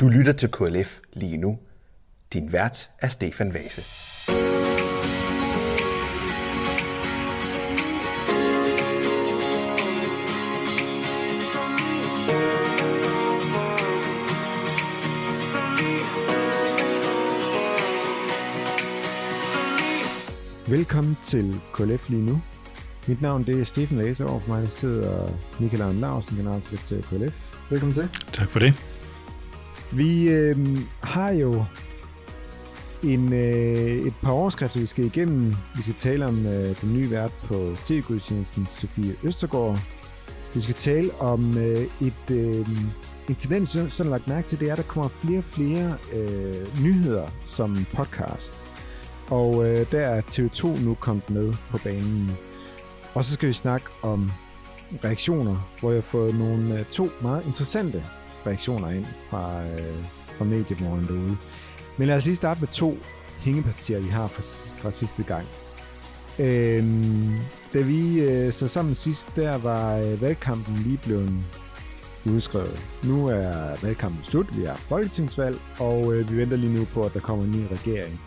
Du lytter til KLF lige nu. Din vært er Stefan Vase. Velkommen til KLF lige nu. Mit navn det er Stefan Lase, og for mig sidder Michael Arne Larsen, generalsekretær i KLF. Velkommen til. Tak for det. Vi øh, har jo en, øh, et par overskrifter, vi skal igennem. Vi skal tale om øh, den nye vært på tv-gudstjenesten, Sofie Østergaard. Vi skal tale om øh, et, øh, en tendens, som jeg har lagt mærke til, det er, at der kommer flere og flere øh, nyheder som podcast. Og øh, der er TV2 nu kommet med på banen. Og så skal vi snakke om reaktioner, hvor jeg har fået nogle øh, to meget interessante reaktioner ind fra, øh, fra mediemorgen derude. Men lad os lige starte med to hængepartier, vi har fra, fra sidste gang. Øhm, da vi øh, så sammen sidst, der var øh, valgkampen lige blevet udskrevet. Nu er valgkampen slut, vi har folketingsvalg, og øh, vi venter lige nu på, at der kommer en ny regering.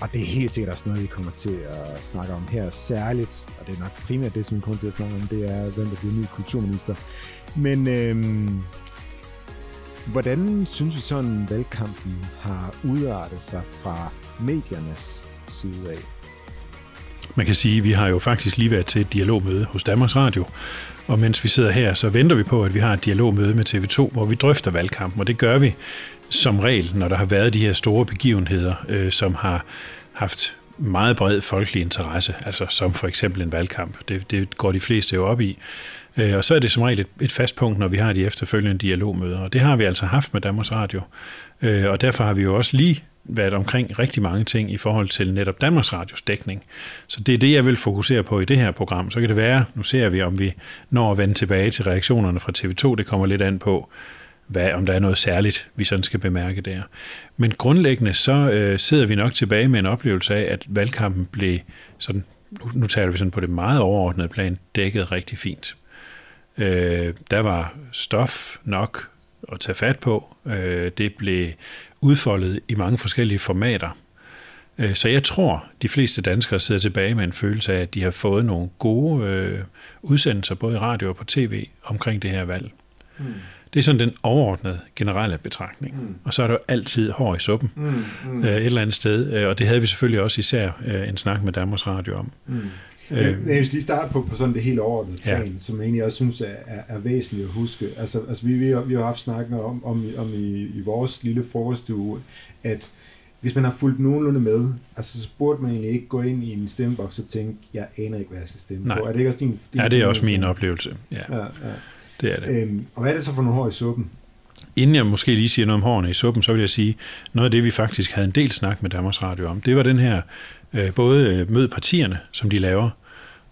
Og det er helt sikkert også noget, vi kommer til at snakke om her særligt, og det er nok primært det, som vi kommer til at snakke om, det er, hvem der bliver ny kulturminister. Men øhm, hvordan synes vi sådan, valgkampen har udartet sig fra mediernes side af? Man kan sige, at vi har jo faktisk lige været til et dialogmøde hos Danmarks Radio, og mens vi sidder her, så venter vi på, at vi har et dialogmøde med TV2, hvor vi drøfter valgkampen, og det gør vi som regel, når der har været de her store begivenheder, øh, som har haft meget bred folkelig interesse, altså som for eksempel en valgkamp. Det, det går de fleste jo op i. Øh, og så er det som regel et, et fast punkt, når vi har de efterfølgende dialogmøder, og det har vi altså haft med Danmarks Radio. Øh, og derfor har vi jo også lige været omkring rigtig mange ting i forhold til netop Danmarks Radios dækning. Så det er det, jeg vil fokusere på i det her program. Så kan det være, nu ser vi, om vi når at vende tilbage til reaktionerne fra TV2. Det kommer lidt an på, hvad, om der er noget særligt, vi sådan skal bemærke der. Men grundlæggende så øh, sidder vi nok tilbage med en oplevelse af, at valgkampen blev sådan, nu, nu taler vi sådan på det meget overordnede plan, dækket rigtig fint. Øh, der var stof nok at tage fat på. Øh, det blev udfoldet i mange forskellige formater. Øh, så jeg tror, de fleste danskere sidder tilbage med en følelse af, at de har fået nogle gode øh, udsendelser, både i radio og på tv, omkring det her valg. Mm. Det er sådan den overordnede generelle betragtning. Mm. Og så er der jo altid hår i suppen mm. Mm. Øh, et eller andet sted. Øh, og det havde vi selvfølgelig også især øh, en snak med Danmarks Radio om. Mm. Øh, jeg vil lige starte på, på sådan det helt overordnede plan, ja. som jeg egentlig også synes er, er, er væsentligt at huske. Altså, altså vi, vi, har, vi har haft snakket om, om, om i, i vores lille frokoststue, at hvis man har fulgt nogenlunde med, altså så burde man egentlig ikke gå ind i en stemmeboks og tænke, jeg aner ikke, hvad jeg skal stemme Nej. på. Er det ikke også din, din Ja, det er også min oplevelse. Ja. ja, ja. Det er det. Øhm, og hvad er det så for nogle hår i suppen? Inden jeg måske lige siger noget om hårene i suppen, så vil jeg sige, noget af det, vi faktisk havde en del snak med Danmarks Radio om, det var den her, øh, både øh, mød partierne, som de laver,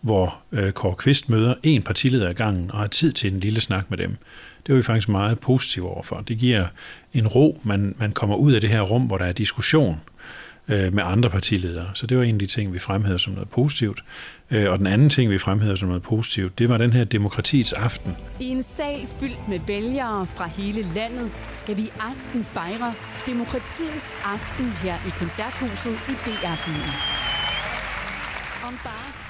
hvor øh, Kåre Kvist møder en partileder ad gangen og har tid til en lille snak med dem. Det var vi faktisk meget positive overfor. Det giver en ro, man, man kommer ud af det her rum, hvor der er diskussion øh, med andre partiledere. Så det var en af de ting, vi fremhævede som noget positivt. Øh, og den anden ting, vi fremhævede som noget positivt, det var den her demokratiets aften. I en sal fyldt med vælgere fra hele landet, skal vi i aften fejre demokratiets aften her i Koncerthuset i DR-byen.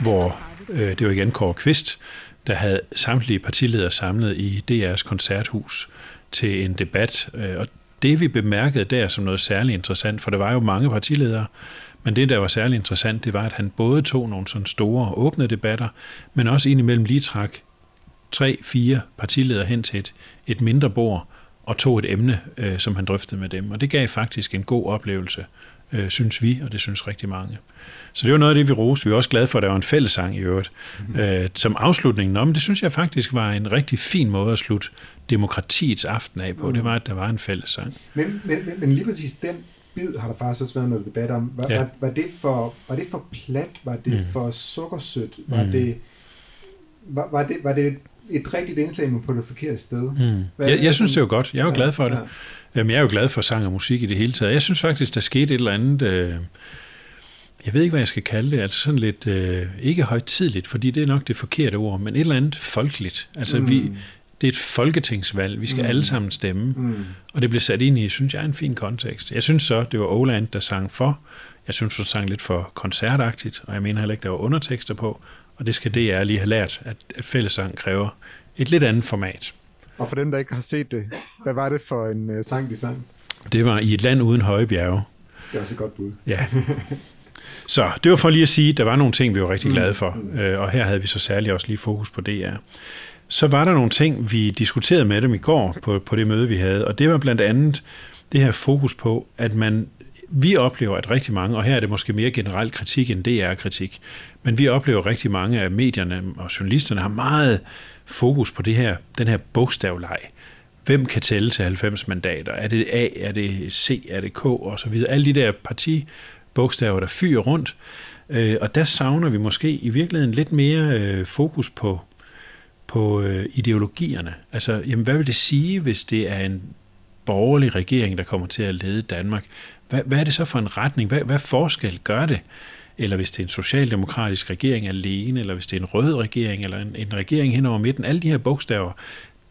Hvor øh, det var igen Kåre Kvist, der havde samtlige partiledere samlet i DR's koncerthus til en debat. Øh, og det vi bemærkede der som noget særligt interessant, for der var jo mange partiledere, men det, der var særlig interessant, det var, at han både tog nogle sådan store åbne debatter, men også indimellem lige trak tre, fire partiledere hen til et, et mindre bord og tog et emne, øh, som han drøftede med dem. Og det gav faktisk en god oplevelse, øh, synes vi, og det synes rigtig mange. Så det var noget af det, vi roste. Vi er også glade for, at der var en fællesang i øvrigt. Mm-hmm. Øh, som afslutning, Nå, men det synes jeg faktisk var en rigtig fin måde at slutte demokratiets aften af på. Mm. Det var, at der var en fællesang. Men, men, men, men lige præcis den bid har der faktisk også været noget debat om. Var, ja. var, var, det, for, var det for plat? Var det mm. for sukkersødt? Var, mm. det, var, var, det, var det et rigtigt indslag, men på det forkerte sted? Mm. Hvad, jeg, jeg synes, det var godt. Jeg er jo ja, glad for det. Ja. Jamen, jeg er jo glad for sang og musik i det hele taget. Jeg synes faktisk, der skete et eller andet... Øh, jeg ved ikke, hvad jeg skal kalde det, altså sådan lidt, øh, ikke højtidligt, fordi det er nok det forkerte ord, men et eller andet folkeligt. Altså mm. vi, det er et folketingsvalg. Vi skal mm. alle sammen stemme. Mm. Og det blev sat ind i, synes jeg, en fin kontekst. Jeg synes så, det var Oland, der sang for. Jeg synes, hun sang lidt for koncertagtigt, og jeg mener heller ikke, der var undertekster på. Og det skal det, jeg lige har lært, at, at fællesang kræver et lidt andet format. Og for dem, der ikke har set det, hvad var det for en uh, sang, de sang? Det var i et land uden høje bjerge. Det er også et godt bud. Ja. Så det var for lige at sige, at der var nogle ting, vi var rigtig mm. glade for, mm. øh, og her havde vi så særligt også lige fokus på DR. Så var der nogle ting, vi diskuterede med dem i går på, på det møde, vi havde, og det var blandt andet det her fokus på, at man vi oplever, at rigtig mange, og her er det måske mere generelt kritik end DR-kritik, men vi oplever rigtig mange af medierne og journalisterne har meget fokus på det her, den her bogstavleg. Hvem kan tælle til 90 mandater? Er det A, er det C, er det K og så videre? Alle de der partibogstaver, der fyrer rundt. Øh, og der savner vi måske i virkeligheden lidt mere øh, fokus på, på øh, ideologierne. Altså, jamen, hvad vil det sige, hvis det er en borgerlig regering, der kommer til at lede Danmark? Hvad, hvad er det så for en retning? Hvad, hvad forskel gør det? Eller hvis det er en socialdemokratisk regering alene, eller hvis det er en rød regering, eller en, en regering hen over midten. Alle de her bogstaver,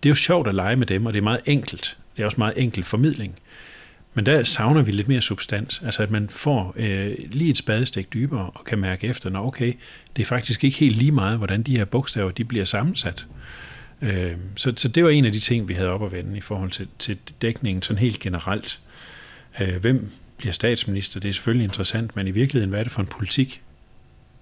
det er jo sjovt at lege med dem, og det er meget enkelt. Det er også meget enkel formidling. Men der savner vi lidt mere substans, altså at man får øh, lige et spadestik dybere og kan mærke efter, når okay, det er faktisk ikke helt lige meget, hvordan de her bogstaver de bliver sammensat. Øh, så, så det var en af de ting, vi havde op at vende i forhold til, til dækningen sådan helt generelt. Øh, hvem bliver statsminister, det er selvfølgelig interessant, men i virkeligheden, hvad er det for en politik,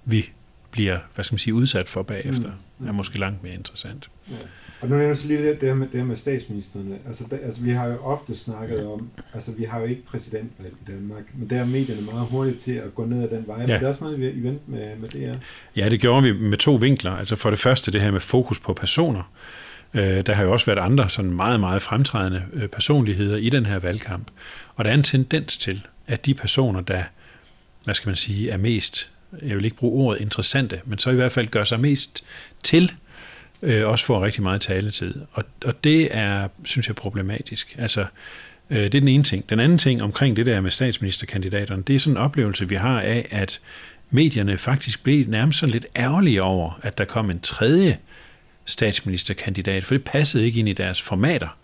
vi bliver, hvad skal man sige, udsat for bagefter, mm. er måske langt mere interessant. Ja. Og nu nævner så lige det her med, det her med statsministerne. Altså, der, altså, vi har jo ofte snakket om, altså vi har jo ikke præsidentvalg i Danmark, men der er medierne meget hurtigt til at gå ned ad den vej. Ja. Men det er også noget, vi har vendt med, med det her. Ja, det gjorde vi med to vinkler. Altså for det første det her med fokus på personer. Øh, der har jo også været andre sådan meget, meget fremtrædende øh, personligheder i den her valgkamp. Og der er en tendens til, at de personer, der, hvad skal man sige, er mest, jeg vil ikke bruge ordet interessante, men så i hvert fald gør sig mest til, øh, også får rigtig meget taletid. Og, og det er, synes jeg, problematisk. Altså, øh, det er den ene ting. Den anden ting omkring det der med statsministerkandidaterne, det er sådan en oplevelse, vi har af, at medierne faktisk blev nærmest sådan lidt ærgerlige over, at der kom en tredje statsministerkandidat, for det passede ikke ind i deres formater.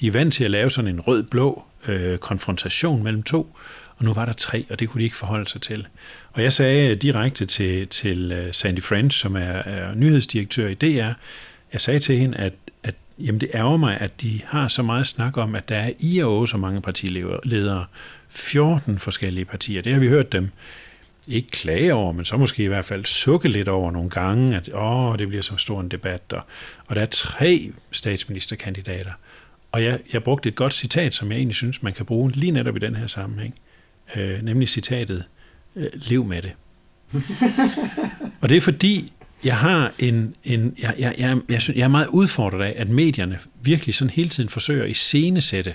De er vant til at lave sådan en rød-blå øh, konfrontation mellem to, og nu var der tre, og det kunne de ikke forholde sig til. Og jeg sagde øh, direkte til, til øh, Sandy French, som er, er nyhedsdirektør i DR, jeg sagde til hende, at, at jamen det ærger mig, at de har så meget snak om, at der er i og så mange partiledere. 14 forskellige partier. Det har vi hørt dem ikke klage over, men så måske i hvert fald sukke lidt over nogle gange, at åh, det bliver så stor en debat. Og, og der er tre statsministerkandidater. Og jeg, jeg brugte et godt citat, som jeg egentlig synes, man kan bruge lige netop i den her sammenhæng. Øh, nemlig citatet, øh, lev med det. og det er fordi, jeg har en, en jeg, jeg, jeg, jeg, synes, jeg er meget udfordret af, at medierne virkelig sådan hele tiden forsøger at iscenesætte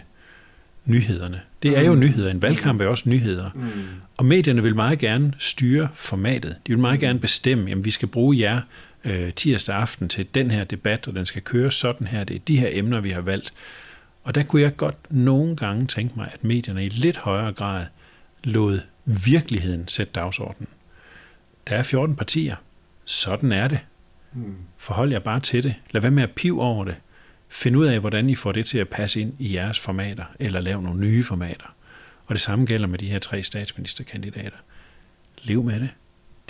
nyhederne. Det er jo mm. nyheder. En valgkamp er også nyheder. Mm. Og medierne vil meget gerne styre formatet. De vil meget mm. gerne bestemme, at vi skal bruge jer øh, tirsdag aften til den her debat, og den skal køre sådan her. Det er de her emner, vi har valgt. Og der kunne jeg godt nogle gange tænke mig, at medierne i lidt højere grad lod virkeligheden sætte dagsordenen. Der er 14 partier. Sådan er det. Mm. Forhold jer bare til det. Lad være med at pive over det. Find ud af, hvordan I får det til at passe ind i jeres formater, eller lave nogle nye formater. Og det samme gælder med de her tre statsministerkandidater. Lev med det.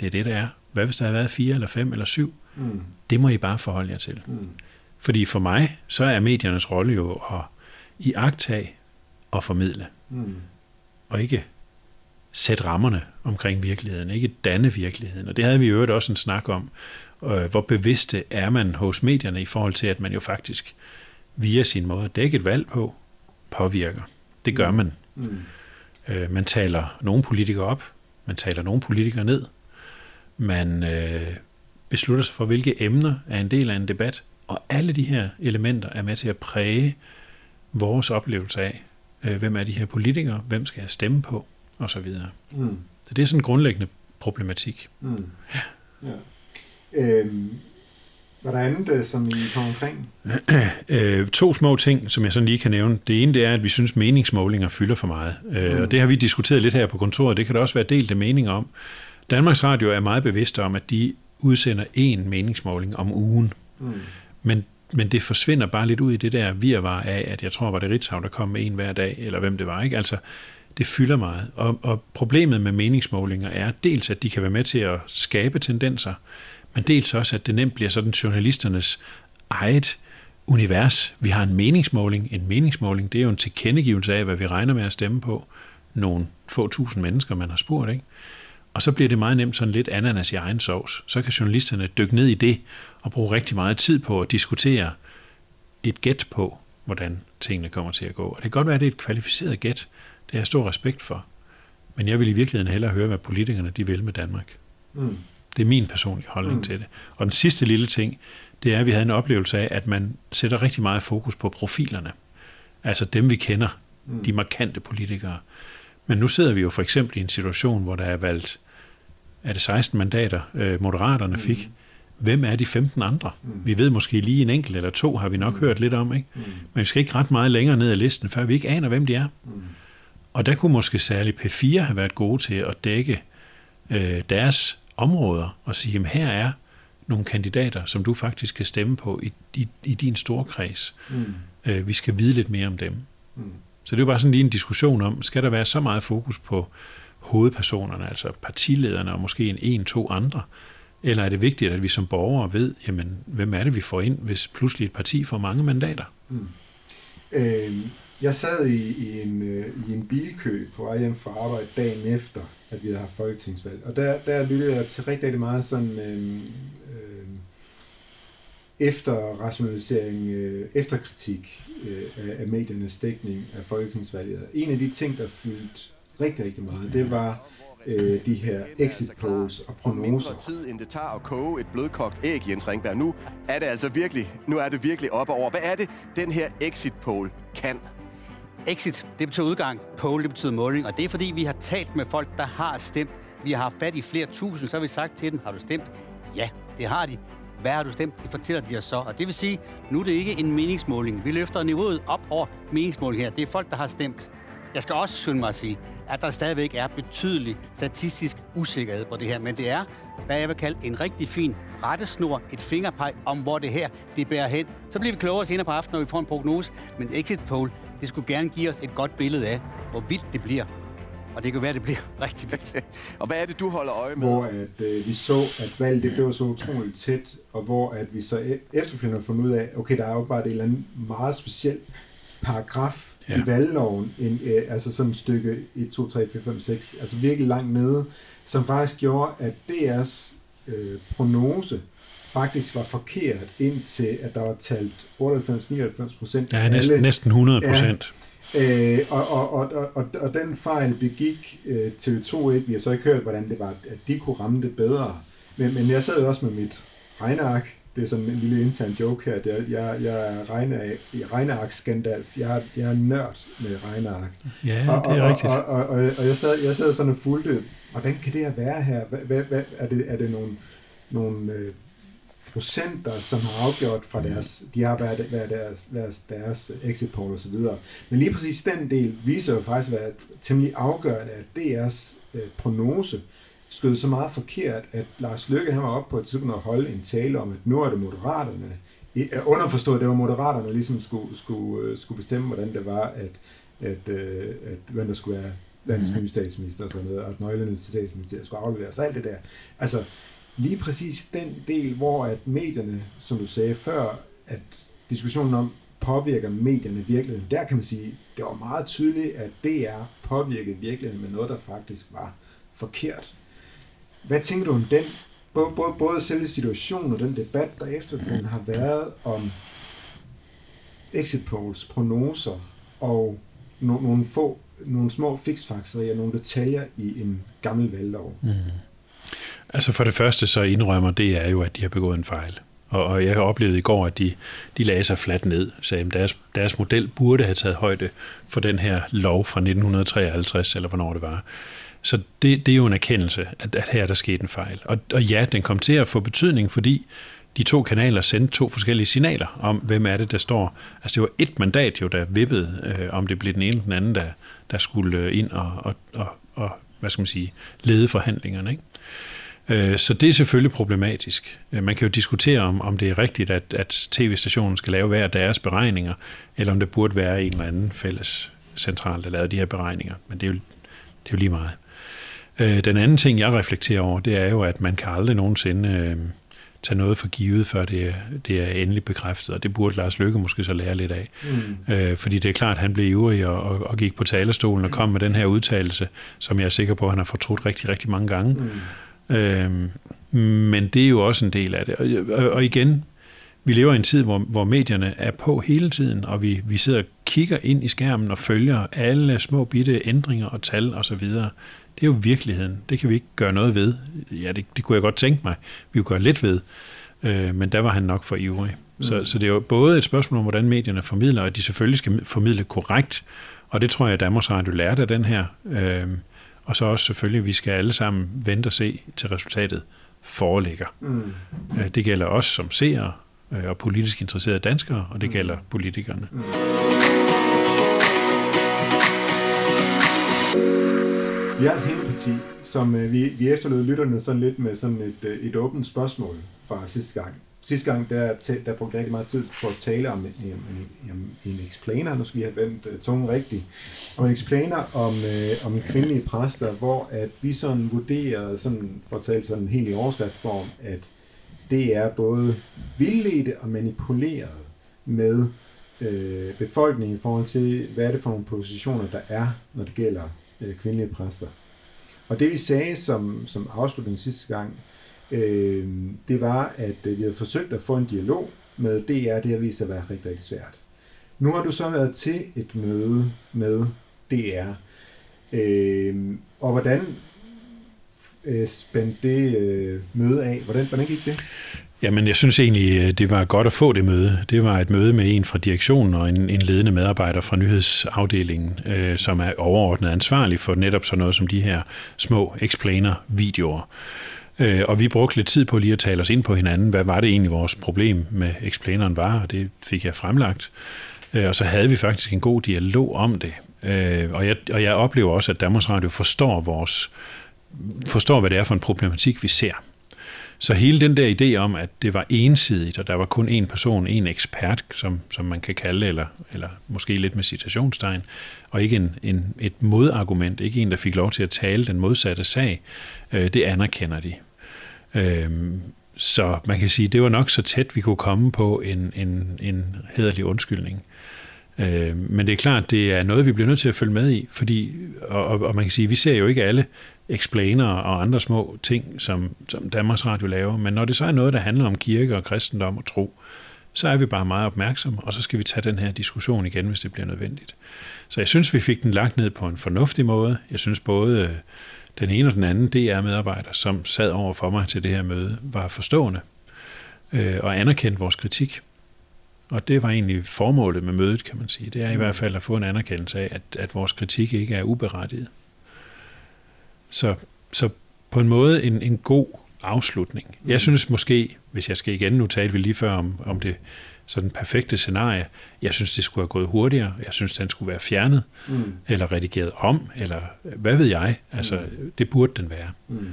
Det er det, der er. Hvad hvis der har været fire, eller fem, eller syv? Mm. Det må I bare forholde jer til. Mm. Fordi for mig, så er mediernes rolle jo at i agtag og formidle. Mm. Og ikke sætte rammerne omkring virkeligheden, ikke danne virkeligheden. Og det havde vi jo også en snak om, øh, hvor bevidste er man hos medierne i forhold til, at man jo faktisk via sin måde at dække et valg på, påvirker. Det gør mm. man. Mm. Øh, man taler nogle politikere op, man taler nogle politikere ned, man øh, beslutter sig for, hvilke emner er en del af en debat, og alle de her elementer er med til at præge vores oplevelse af, øh, hvem er de her politikere, hvem skal jeg stemme på, og så videre. Mm. Så det er sådan en grundlæggende problematik. Mm. Ja. ja. Øhm, var der andet, øh, som I kom omkring? øh, to små ting, som jeg sådan lige kan nævne. Det ene det er, at vi synes, meningsmålinger fylder for meget. Øh, mm. Og det har vi diskuteret lidt her på kontoret. Det kan der også være delte meninger om. Danmarks Radio er meget bevidst om, at de udsender én meningsmåling om ugen. Mm. Men men det forsvinder bare lidt ud i det der virvar af, at jeg tror, var det Ritzau, der kom med en hver dag, eller hvem det var. Ikke? Altså, det fylder meget. Og, og problemet med meningsmålinger er dels, at de kan være med til at skabe tendenser, men dels også, at det nemt bliver sådan journalisternes eget univers. Vi har en meningsmåling. En meningsmåling, det er jo en tilkendegivelse af, hvad vi regner med at stemme på. Nogle få tusind mennesker, man har spurgt, ikke? Og så bliver det meget nemt sådan lidt ananas i egen sovs. Så kan journalisterne dykke ned i det og bruge rigtig meget tid på at diskutere et gæt på, hvordan tingene kommer til at gå. Og det kan godt være, at det er et kvalificeret gæt. Det har jeg stor respekt for. Men jeg vil i virkeligheden hellere høre, hvad politikerne de vil med Danmark. Mm. Det er min personlige holdning mm. til det. Og den sidste lille ting, det er, at vi havde en oplevelse af, at man sætter rigtig meget fokus på profilerne. Altså dem, vi kender, mm. de markante politikere. Men nu sidder vi jo for eksempel i en situation, hvor der er valgt, er det 16 mandater, øh, moderaterne mm. fik. Hvem er de 15 andre? Mm. Vi ved måske lige en enkelt eller to, har vi nok mm. hørt lidt om, ikke? Mm. Men vi skal ikke ret meget længere ned ad listen, før vi ikke aner, hvem de er. Mm. Og der kunne måske særligt P4 have været gode til at dække øh, deres områder og sige, at her er nogle kandidater, som du faktisk kan stemme på i, i, i din store kreds. Mm. Øh, vi skal vide lidt mere om dem. Mm. Så det er bare sådan lige en diskussion om, skal der være så meget fokus på hovedpersonerne, altså partilederne og måske en, en to andre, eller er det vigtigt, at vi som borgere ved, jamen, hvem er det, vi får ind, hvis pludselig et parti får mange mandater? Mm. Øh, jeg sad i, i, en, øh, i en bilkø på vej hjem fra arbejde dagen efter, at vi havde haft folketingsvalg. Og der, der lyttede jeg til rigtig, rigtig meget sådan øh, øh, efter rationalisering, øh, efterkritik øh, af, af mediernes dækning af folketingsvalget. En af de ting, der fyldte rigtig, rigtig meget, det var øh, de her exit polls og prognoser. Mindre tid, end det tager at koge et blødkogt æg, Jens Ringberg. Nu er det altså virkelig, nu er det virkelig op over. Hvad er det, den her exit poll kan? Exit, det betyder udgang. Poll, det betyder måling. Og det er fordi, vi har talt med folk, der har stemt. Vi har haft fat i flere tusind, så har vi sagt til dem, har du stemt? Ja, det har de. Hvad har du stemt? Det fortæller de os så. Og det vil sige, nu er det ikke en meningsmåling. Vi løfter niveauet op over meningsmåling her. Det er folk, der har stemt. Jeg skal også skynde mig at sige, at der stadigvæk er betydelig statistisk usikkerhed på det her. Men det er, hvad jeg vil kalde en rigtig fin rettesnor, et fingerpeg om, hvor det her det bærer hen. Så bliver vi klogere senere på aftenen, når vi får en prognose. Men exit poll, det skulle gerne give os et godt billede af, hvor vildt det bliver. Og det kan være, at det bliver rigtig vildt. og hvad er det, du holder øje med? Hvor at, øh, vi så, at valget det blev så utroligt tæt, og hvor at vi så e- efterfølgende har fundet ud af, okay, der er jo bare et eller andet meget specielt paragraf ja. i valgloven, en, øh, altså sådan et stykke 1, 2, 3, 4, 5, 6, altså virkelig langt nede, som faktisk gjorde, at DR's øh, prognose faktisk var forkert, indtil at der var talt 98-99 procent. Ja, næsten, alle, næsten 100 procent. Øh, og, og, og, og, og, og den fejl begik øh, TV2 ikke. Vi har så ikke hørt, hvordan det var, at de kunne ramme det bedre. Men, men jeg sad også med mit regneark, det er sådan en lille intern joke her, det er, jeg, jeg er regne, regneark skandal jeg, er, jeg er nørd med regneark. Ja, og, det er og, rigtigt. Og, og, og, og jeg, sad, jeg sad sådan og fulgte, hvordan kan det her være her? Hvad, hvad, hvad, er, det, er det nogle, nogle øh, procenter, som har afgjort fra deres, de har været, været deres, deres, deres exit poll og så videre. Men lige præcis den del viser jo faktisk at være temmelig afgørende, at DR's øh, prognose skød så meget forkert, at Lars Løkke han var oppe på et tidspunkt at holde en tale om, at nu er det moderaterne, underforstået, at det var moderaterne, der ligesom skulle, skulle, øh, skulle bestemme, hvordan det var, at, at, øh, at hvem der skulle være landets mhm. nye statsminister og sådan noget, og at nøglerne til statsministeriet skulle afleveres, og alt det der. Altså, lige præcis den del, hvor at medierne, som du sagde før, at diskussionen om, påvirker medierne virkeligheden, der kan man sige, det var meget tydeligt, at DR påvirkede virkeligheden med noget, der faktisk var forkert. Hvad tænker du om den, både, både, både selve situationen og den debat, der efterfølgende har været om exit polls, prognoser og no, nogle få, nogle små fixfakserier, nogle detaljer i en gammel valglov? Mm. Altså for det første så indrømmer det er jo, at de har begået en fejl. Og, og jeg oplevede i går, at de, de lagde sig fladt ned, sagde, at deres, deres model burde have taget højde for den her lov fra 1953, eller hvornår det var. Så det, det er jo en erkendelse, at, at her er der sket en fejl. Og, og ja, den kom til at få betydning, fordi de to kanaler sendte to forskellige signaler om, hvem er det, der står. Altså det var et mandat jo, der vippede, øh, om det blev den ene eller den anden, der, der skulle øh, ind og, og, og, og hvad skal man sige, lede forhandlingerne. Ikke? Øh, så det er selvfølgelig problematisk. Øh, man kan jo diskutere om, om det er rigtigt, at, at tv-stationen skal lave hver deres beregninger, eller om det burde være en eller anden fælles central, der lavede de her beregninger. Men det er jo, det er jo lige meget. Øh, den anden ting, jeg reflekterer over, det er jo, at man kan aldrig nogensinde tage noget for givet, før det er, det er endelig bekræftet, og det burde Lars Lykke måske så lære lidt af. Mm. Øh, fordi det er klart, at han blev ivrig og, og, og gik på talerstolen og kom med den her udtalelse, som jeg er sikker på, at han har fortrudt rigtig, rigtig mange gange. Mm. Øh, men det er jo også en del af det. Og, og, og igen, vi lever i en tid, hvor, hvor medierne er på hele tiden, og vi, vi sidder og kigger ind i skærmen og følger alle små bitte ændringer og tal osv. Det er jo virkeligheden. Det kan vi ikke gøre noget ved. Ja, det, det kunne jeg godt tænke mig. Vi kunne gøre lidt ved. Øh, men der var han nok for ivrig. Mm. Så, så det er jo både et spørgsmål om, hvordan medierne formidler, og de selvfølgelig skal formidle korrekt. Og det tror jeg, at Danmarks Radio lærte af den her. Øh, og så også selvfølgelig, at vi skal alle sammen vente og se til resultatet foreligger. Mm. Øh, det gælder os som seere øh, og politisk interesserede danskere, og det mm. gælder politikerne. Mm. Vi har et hængeparti, som øh, vi, vi efterlod lytterne sådan lidt med sådan et, øh, et åbent spørgsmål fra sidste gang. Sidste gang, der, der brugte jeg rigtig meget tid på at tale om en, en, en, en explainer, nu skal vi have vendt uh, tungen rigtigt, om en explainer om, uh, om kvindelige præster, hvor at vi sådan vurderer, sådan, for at tale sådan helt i overskriftsform, at det er både vildledte og manipuleret med øh, befolkningen i forhold til, hvad er det for nogle positioner, der er, når det gælder øh, kvindelige præster. Og det vi sagde som, som afslutning sidste gang, øh, det var, at øh, vi havde forsøgt at få en dialog med DR, det har vist sig at være rigtig, rigtig svært. Nu har du så været til et møde med DR, øh, og hvordan øh, spændte det øh, møde af? Hvordan, hvordan gik det? Jamen, jeg synes egentlig, øh, det var godt at få det møde. Det var et møde med en fra direktionen og en, en ledende medarbejder fra nyhedsafdelingen, øh, som er overordnet ansvarlig for netop sådan noget som de her små explainer-videoer. Øh, og vi brugte lidt tid på lige at tale os ind på hinanden. Hvad var det egentlig, vores problem med explaineren var? Og det fik jeg fremlagt. Øh, og så havde vi faktisk en god dialog om det. Øh, og, jeg, og jeg oplever også, at Danmarks Radio forstår vores forstår, hvad det er for en problematik, vi ser. Så hele den der idé om, at det var ensidigt, og der var kun én person, en ekspert, som, som man kan kalde eller, eller måske lidt med citationstegn, og ikke en, en, et modargument, ikke en, der fik lov til at tale den modsatte sag, øh, det anerkender de. Øh, så man kan sige, det var nok så tæt, vi kunne komme på en, en, en hederlig undskyldning. Øh, men det er klart, det er noget, vi bliver nødt til at følge med i, fordi, og, og, og man kan sige, vi ser jo ikke alle explainer og andre små ting, som, som Danmarks Radio laver. Men når det så er noget, der handler om kirke og kristendom og tro, så er vi bare meget opmærksomme, og så skal vi tage den her diskussion igen, hvis det bliver nødvendigt. Så jeg synes, vi fik den lagt ned på en fornuftig måde. Jeg synes både øh, den ene og den anden DR-medarbejder, som sad over for mig til det her møde, var forstående øh, og anerkendte vores kritik. Og det var egentlig formålet med mødet, kan man sige. Det er i hvert fald at få en anerkendelse af, at, at vores kritik ikke er uberettiget. Så, så på en måde en, en god afslutning. Mm. Jeg synes måske, hvis jeg skal igen, nu tale vi lige før om, om det sådan perfekte scenarie, jeg synes, det skulle have gået hurtigere, jeg synes, den skulle være fjernet, mm. eller redigeret om, eller hvad ved jeg, altså mm. det burde den være, mm.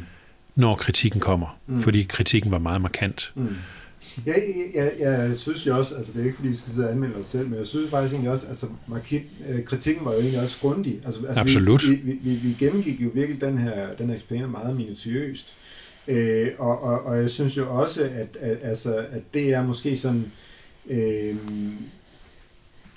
når kritikken kommer, mm. fordi kritikken var meget markant. Mm. Ja, jeg, jeg, jeg synes jo også, altså det er ikke fordi, vi skal sidde og anmelde os selv, men jeg synes faktisk egentlig også, altså markit, øh, kritikken var jo egentlig også grundig. Altså, altså Absolut. Vi, vi, vi, vi gennemgik jo virkelig den her, den her eksperiment meget minutiøst. Øh, og, og, og jeg synes jo også, at, at, altså, at det er måske sådan, øh,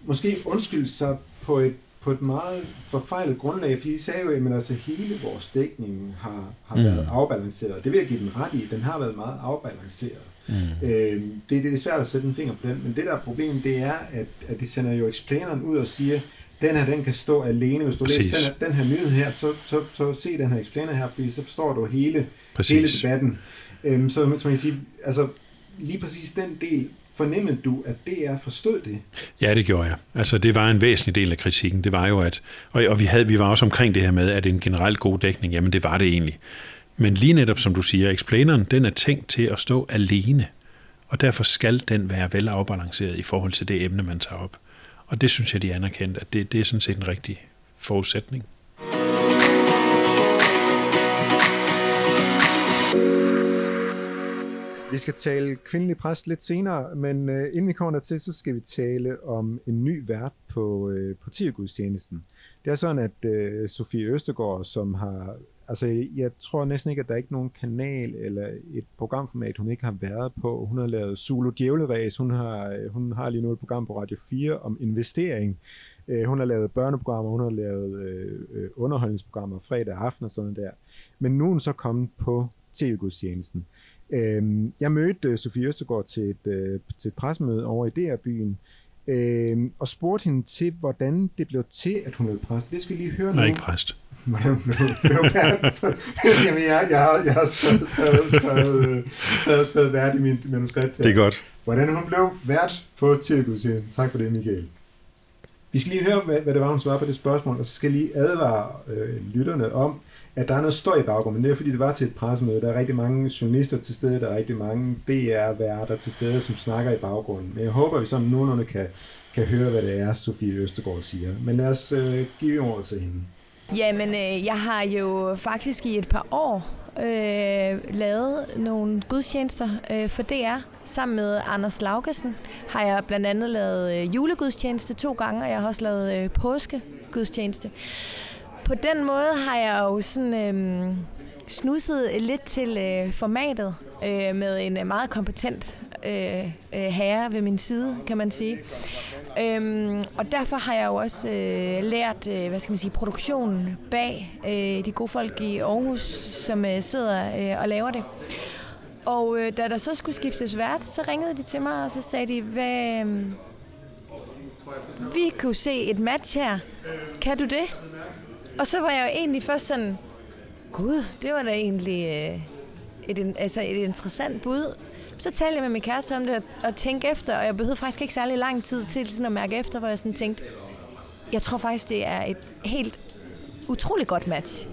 måske undskyld sig på et, på et meget forfejlet grundlag, fordi I sagde jo, at altså, hele vores dækning har, har mm. været afbalanceret. Det vil jeg give den ret i, den har været meget afbalanceret. Mm. Øh, det, det er svært at sætte en finger på den, men det der er problemet, det er, at, at de sender jo explaineren ud og siger, den her, den kan stå alene. Hvis du Præcis. læser den, den her nyhed her, så, så, så se den her explainer her, fordi så forstår du hele, hele debatten. Øhm, så, så man kan sige, altså lige præcis den del, fornemmede du, at DR forstod det? Ja, det gjorde jeg. Altså, det var en væsentlig del af kritikken. Det var jo, at, og, og vi, havde, vi var også omkring det her med, at en generelt god dækning, jamen det var det egentlig. Men lige netop som du siger, explaineren, den er tænkt til at stå alene, og derfor skal den være vel afbalanceret i forhold til det emne, man tager op. Og det synes jeg, de anerkendt, at det, det er sådan set en rigtig forudsætning. Vi skal tale kvindelig præst lidt senere, men øh, inden vi kommer til, så skal vi tale om en ny vært på, øh, på Tiergudstjenesten. Det er sådan, at øh, Sofie Østergaard, som har... Altså, jeg tror næsten ikke, at der er ikke nogen kanal eller et programformat, hun ikke har været på. Hun har lavet Zulu Djævleræs. Hun har, øh, hun har lige nu et program på Radio 4 om investering. Øh, hun har lavet børneprogrammer, hun har lavet øh, øh, underholdningsprogrammer fredag aften og sådan der. Men nu er hun så kommet på TV-gudstjenesten. Øh, jeg mødte Sofie Østergaard til et, øh, til et pressemøde over i DR-byen, øh, og spurgte hende til, hvordan det blev til, at hun blev præst. Det skal vi lige høre nu. Nej, ikke præst. Jamen, jeg, jeg, har, jeg har skrevet, skrevet, skrevet, skrevet, skrevet vært i min manuskript her. Det er godt. Hvordan hun blev vært på TV-gudstjenesten. Tak for det, Michael. Vi skal lige høre, hvad, hvad det var, hun svarede på det spørgsmål, og så skal jeg lige advare øh, lytterne om, at der er noget støj i baggrunden, det er fordi, det var til et pressemøde. Der er rigtig mange journalister til stede, der er rigtig mange DR-værter til stede, som snakker i baggrunden. Men jeg håber, at vi sådan nogenlunde kan, kan høre, hvad det er, Sofie Østegård siger. Men lad os øh, give ordet til hende. Jamen, øh, jeg har jo faktisk i et par år øh, lavet nogle gudstjenester øh, for DR. Sammen med Anders Laugesen har jeg blandt andet lavet øh, julegudstjeneste to gange, og jeg har også lavet øh, påskegudstjeneste. På den måde har jeg jo sådan øh, snuset lidt til øh, formatet øh, med en øh, meget kompetent øh, øh, herre ved min side, kan man sige. Øhm, og derfor har jeg jo også øh, lært, øh, hvad skal man sige, produktionen bag øh, de gode folk i Aarhus, som øh, sidder øh, og laver det. Og øh, da der så skulle skiftes vært, så ringede de til mig, og så sagde de, hvad, øh, vi kunne se et match her. Kan du det? Og så var jeg jo egentlig først sådan, gud, det var da egentlig øh, et, altså et interessant bud. Så talte jeg med min kæreste om det og tænkte efter, og jeg behøvede faktisk ikke særlig lang tid til sådan at mærke efter, hvor jeg sådan tænkte, jeg tror faktisk, det er et helt utrolig godt match.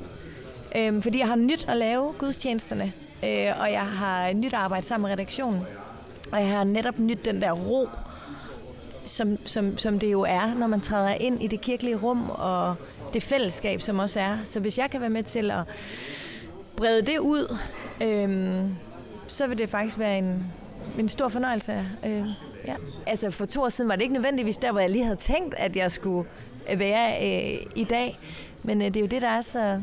Øhm, fordi jeg har nyt at lave gudstjenesterne, øh, og jeg har nyt at arbejde sammen med redaktionen. Og jeg har netop nyt den der ro, som, som, som det jo er, når man træder ind i det kirkelige rum, og det fællesskab, som også er. Så hvis jeg kan være med til at brede det ud, øhm, så vil det faktisk være en, en stor fornøjelse. Øh, ja. Altså for to år siden var det ikke nødvendigvis der, hvor jeg lige havde tænkt, at jeg skulle øh, være øh, i dag. Men øh, det er jo det, der er så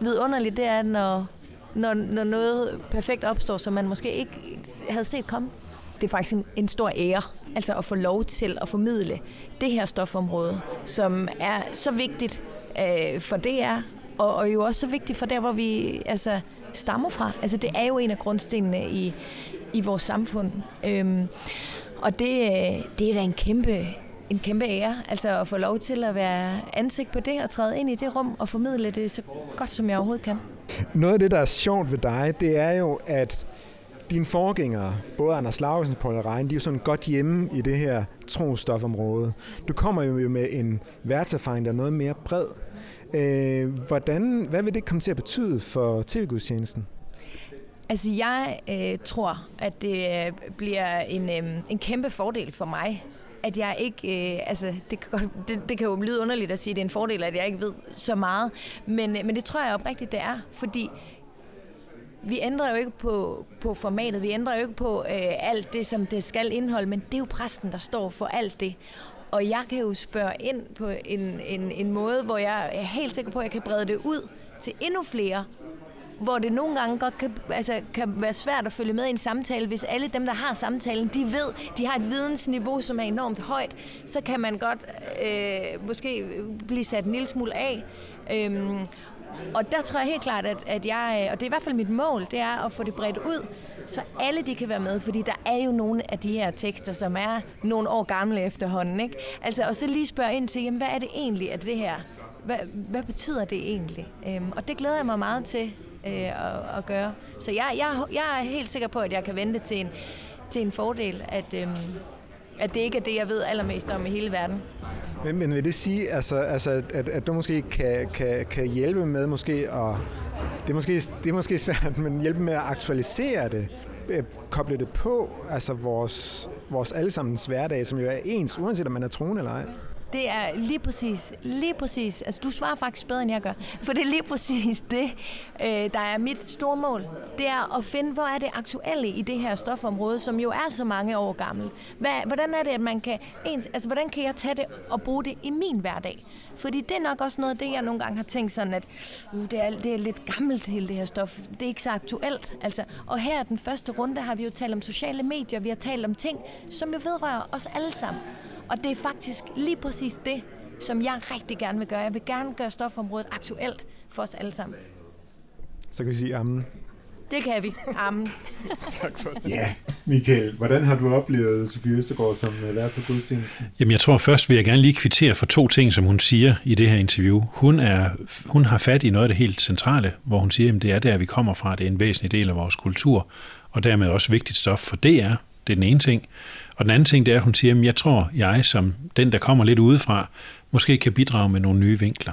vidunderligt, det er, når, når, når noget perfekt opstår, som man måske ikke havde set komme. Det er faktisk en, en stor ære, altså at få lov til at formidle det her stofområde, som er så vigtigt øh, for DR, og, og jo også så vigtigt for der, hvor vi altså, stammer fra. Altså det er jo en af grundstenene i, i vores samfund. Øhm, og det, øh, det er da en kæmpe, en kæmpe ære, altså at få lov til at være ansigt på det og træde ind i det rum og formidle det så godt, som jeg overhovedet kan. Noget af det, der er sjovt ved dig, det er jo, at dine forgængere, både Anders Lausen og Paul Rein, de er jo sådan godt hjemme i det her trostofområde. Du kommer jo med en værtserfaring, der er noget mere bred. Øh, hvordan, hvad vil det komme til at betyde for tv-gudstjenesten? Altså jeg øh, tror, at det øh, bliver en, øh, en kæmpe fordel for mig, at jeg ikke, øh, altså det kan, godt, det, det kan jo lyde underligt at sige, at det er en fordel, at jeg ikke ved så meget, men, øh, men det tror jeg oprigtigt, det er, fordi vi ændrer jo ikke på, på formatet, vi ændrer jo ikke på øh, alt det, som det skal indeholde, men det er jo præsten, der står for alt det. Og jeg kan jo spørge ind på en, en, en måde, hvor jeg er helt sikker på, at jeg kan brede det ud til endnu flere, hvor det nogle gange godt kan, altså, kan være svært at følge med i en samtale, hvis alle dem, der har samtalen, de ved, de har et vidensniveau, som er enormt højt, så kan man godt øh, måske blive sat en lille smule af. Øhm, og der tror jeg helt klart, at, at jeg, og det er i hvert fald mit mål, det er at få det bredt ud, så alle de kan være med, fordi der er jo nogle af de her tekster, som er nogle år gamle efterhånden. Ikke? Altså, og så lige spørge ind til, jamen, hvad er det egentlig, at det her, hvad, hvad betyder det egentlig? Øhm, og det glæder jeg mig meget til øh, at, at gøre. Så jeg, jeg, jeg er helt sikker på, at jeg kan vente til en, til en fordel, at, øhm, at det ikke er det, jeg ved allermest om i hele verden. Men, men vil det sige, altså, altså, at, at du måske kan, kan, kan hjælpe med måske at det er, måske, det er måske svært, men hjælpe med at aktualisere det, øh, koble det på, altså vores, vores allesammens hverdag, som jo er ens, uanset om man er troende eller ej det er lige præcis, lige præcis, altså du svarer faktisk bedre, end jeg gør, for det er lige præcis det, øh, der er mit store mål. Det er at finde, hvor er det aktuelle i det her stofområde, som jo er så mange år gammel. Hvad, hvordan er det, at man kan, ens, altså hvordan kan jeg tage det og bruge det i min hverdag? Fordi det er nok også noget af det, jeg nogle gange har tænkt sådan, at uh, det, er, det er lidt gammelt hele det her stof. Det er ikke så aktuelt. Altså, og her den første runde har vi jo talt om sociale medier, vi har talt om ting, som jo vedrører os alle sammen. Og det er faktisk lige præcis det, som jeg rigtig gerne vil gøre. Jeg vil gerne gøre stofområdet aktuelt for os alle sammen. Så kan vi sige amen. Det kan vi. Amen. tak for det. Ja, Michael, hvordan har du oplevet Sofie Østergaard som øh, vært på gudstjenesten? Jamen jeg tror først vil jeg gerne lige kvittere for to ting, som hun siger i det her interview. Hun, er, hun har fat i noget af det helt centrale, hvor hun siger, at det er der, vi kommer fra. Det er en væsentlig del af vores kultur, og dermed også vigtigt stof for DR. Det er den ene ting. Og den anden ting, det er, at hun siger, at jeg tror, jeg som den, der kommer lidt udefra, måske kan bidrage med nogle nye vinkler.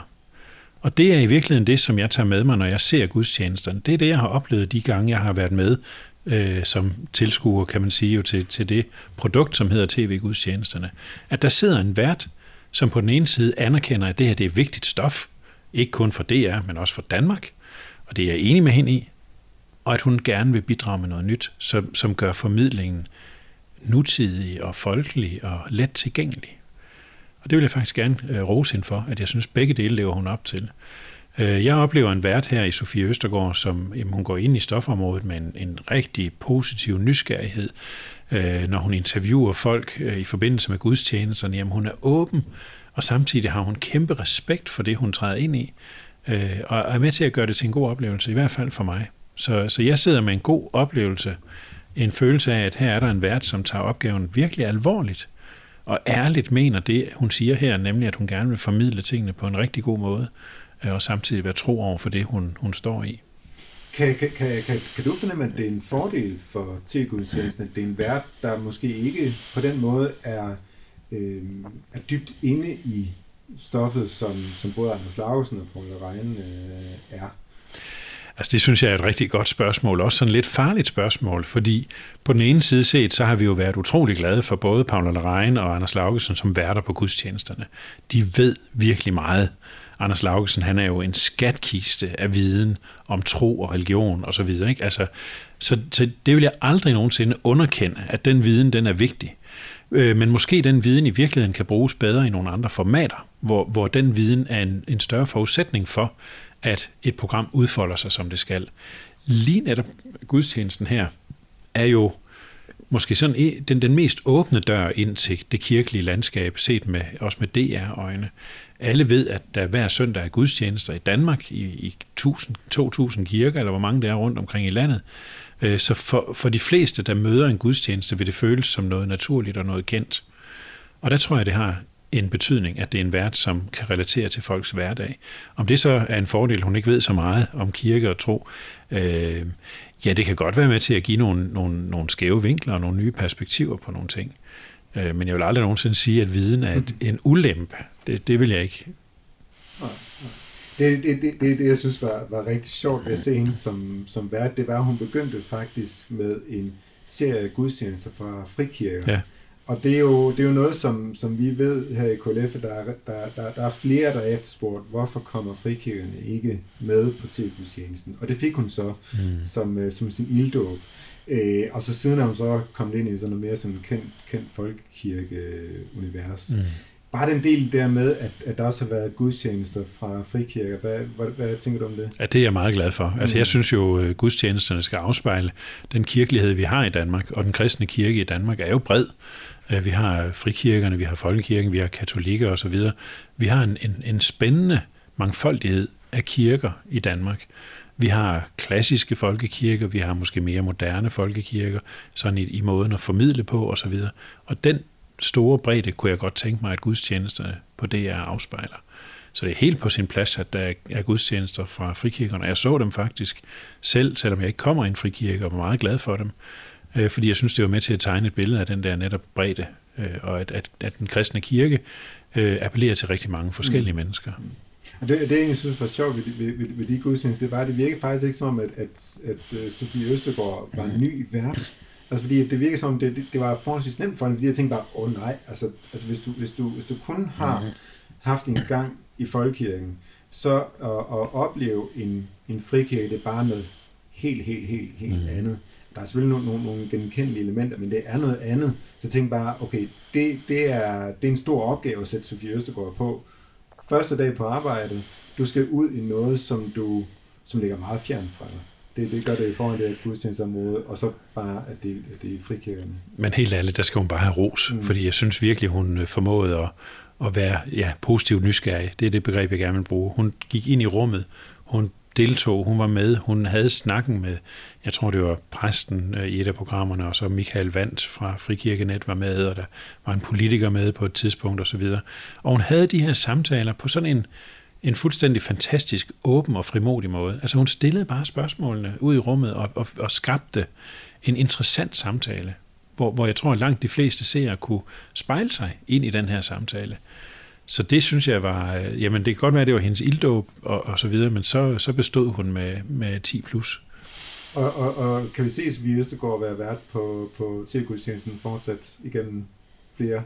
Og det er i virkeligheden det, som jeg tager med mig, når jeg ser gudstjenesterne. Det er det, jeg har oplevet de gange, jeg har været med øh, som tilskuer, kan man sige, jo, til, til det produkt, som hedder tv-gudstjenesterne. At der sidder en vært, som på den ene side anerkender, at det her det er vigtigt stof, ikke kun for DR, men også for Danmark, og det er jeg enig med hende i, og at hun gerne vil bidrage med noget nyt, som, som gør formidlingen nutidig og folkelig og let tilgængelig. Og det vil jeg faktisk gerne øh, rose hende for, at jeg synes, begge dele lever hun op til. Øh, jeg oplever en vært her i Sofie Østergaard, som jamen, hun går ind i stofområdet med en, en rigtig positiv nysgerrighed. Øh, når hun interviewer folk øh, i forbindelse med gudstjenesterne, jamen hun er åben, og samtidig har hun kæmpe respekt for det, hun træder ind i, øh, og er med til at gøre det til en god oplevelse, i hvert fald for mig. Så, så jeg sidder med en god oplevelse, en følelse af, at her er der en vært, som tager opgaven virkelig alvorligt, og ærligt mener det, hun siger her, nemlig at hun gerne vil formidle tingene på en rigtig god måde, øh, og samtidig være tro over for det, hun, hun står i. Kan, kan, kan, kan, kan du fornemme, at det er en fordel for tilgudstjenesten, at det er en vært, der måske ikke på den måde er, øh, er dybt inde i stoffet, som, som både Anders Lausen og Paul Rejen øh, er? Altså det synes jeg er et rigtig godt spørgsmål, også sådan lidt farligt spørgsmål, fordi på den ene side set, så har vi jo været utrolig glade for både Paula Lerein og Anders Laugesen som værter på gudstjenesterne. De ved virkelig meget. Anders Laugesen, han er jo en skatkiste af viden om tro og religion og så videre. Ikke? Altså, så, så det vil jeg aldrig nogensinde underkende, at den viden, den er vigtig. Øh, men måske den viden i virkeligheden kan bruges bedre i nogle andre formater, hvor, hvor den viden er en, en større forudsætning for, at et program udfolder sig, som det skal. Lige netop gudstjenesten her er jo måske sådan den, den mest åbne dør ind til det kirkelige landskab, set med, også med DR-øjne. Alle ved, at der hver søndag er gudstjenester i Danmark, i, i 1000-2000 kirker, eller hvor mange der er rundt omkring i landet. Øh, så for, for de fleste, der møder en gudstjeneste, vil det føles som noget naturligt og noget kendt. Og der tror jeg, det har en betydning, at det er en vært, som kan relatere til folks hverdag. Om det så er en fordel, hun ikke ved så meget om kirke og tro, øh, ja, det kan godt være med til at give nogle, nogle, nogle skæve vinkler og nogle nye perspektiver på nogle ting. Øh, men jeg vil aldrig nogensinde sige, at viden er et, en ulempe. Det, det vil jeg ikke. Det, det, det, det, det jeg synes var, var rigtig sjovt ved at se hende som, som vært, det var, at hun begyndte faktisk med en serie gudstjenester fra frikirker. Ja og det er jo, det er jo noget, som, som vi ved her i KLF, der er, der, der, der er flere, der er efterspurgt, hvorfor kommer frikirkerne ikke med på tilbudstjenesten? Og det fik hun så mm. som, øh, som sin ilddåb. Øh, og så siden er hun så kommet ind i sådan noget mere sådan kendt, kendt folkekirke-univers. Mm. Bare den del der med, at, at der også har været gudstjenester fra frikirker, hvad, hvad, hvad tænker du om det? Ja, det er jeg meget glad for. Altså, jeg mm. synes jo, at gudstjenesterne skal afspejle den kirkelighed, vi har i Danmark, og den kristne kirke i Danmark er jo bred. Øh, vi har frikirkerne, vi har folkekirken, vi har katolikker osv. Vi har en, en, en spændende mangfoldighed af kirker i Danmark. Vi har klassiske folkekirker, vi har måske mere moderne folkekirker, sådan i, i måden at formidle på osv. Og, og den store bredde kunne jeg godt tænke mig, at gudstjenesterne på det er afspejler. Så det er helt på sin plads, at der er gudstjenester fra frikirkerne. Jeg så dem faktisk selv, selvom jeg ikke kommer i en frikirke, og var meget glad for dem øh, fordi jeg synes, det var med til at tegne et billede af den der netop bredde, øh, og at, at, at den kristne kirke øh, appellerer til rigtig mange forskellige mm. mennesker. Og det, det, jeg synes var sjovt ved, ved, ved, ved de gudstjenester, det var, at det virkede faktisk ikke som om, at, at, at Sofie Østergaard var en ny vært. Altså fordi det virker som, det, det, det var forholdsvis nemt for hende, fordi jeg tænkte bare, åh oh, nej, altså, altså hvis, du, hvis, du, hvis du kun har Mhm. haft en gang i folkekirken, så at, at opleve en, en frikirke, det er bare noget helt, helt, helt, helt Mhm. andet. Der er selvfølgelig nogle, nogle, nogle genkendelige elementer, men det er noget andet. Så jeg tænkte bare, okay, det, det, er, det er en stor opgave at sætte Sofie Østergaard på. Første dag på arbejde, du skal ud i noget, som du som ligger meget fjern fra dig. Det, det gør det i forhold til det gudstjenestområde, og så bare, at det, at det er frikirkerne. Men helt ærligt, der skal hun bare have ros, Mm. fordi jeg synes virkelig, hun øh, formåede at, at være ja, positivt nysgerrig. Det er det begreb, jeg gerne vil bruge. Hun gik ind i rummet, hun deltog, hun var med, hun havde snakken med, jeg tror det var præsten øh, i et af programmerne, og så Michael Vandt fra Frikirkenet var med, og der var en politiker med på et tidspunkt osv. Og hun havde de her samtaler på sådan en, en fuldstændig fantastisk, åben og frimodig måde. Altså hun stillede bare spørgsmålene ud i rummet og, og, og skabte en interessant samtale, hvor, hvor jeg tror, at langt de fleste seere kunne spejle sig ind i den her samtale. Så det synes jeg var, øh, jamen det kan godt være, at det var hendes ilddåb og, og så videre, men så, så bestod hun med, med 10 plus. Og, og, og kan vi se, at vi Østergaard være vært på, på TV-gudstjenesten fortsat igennem flere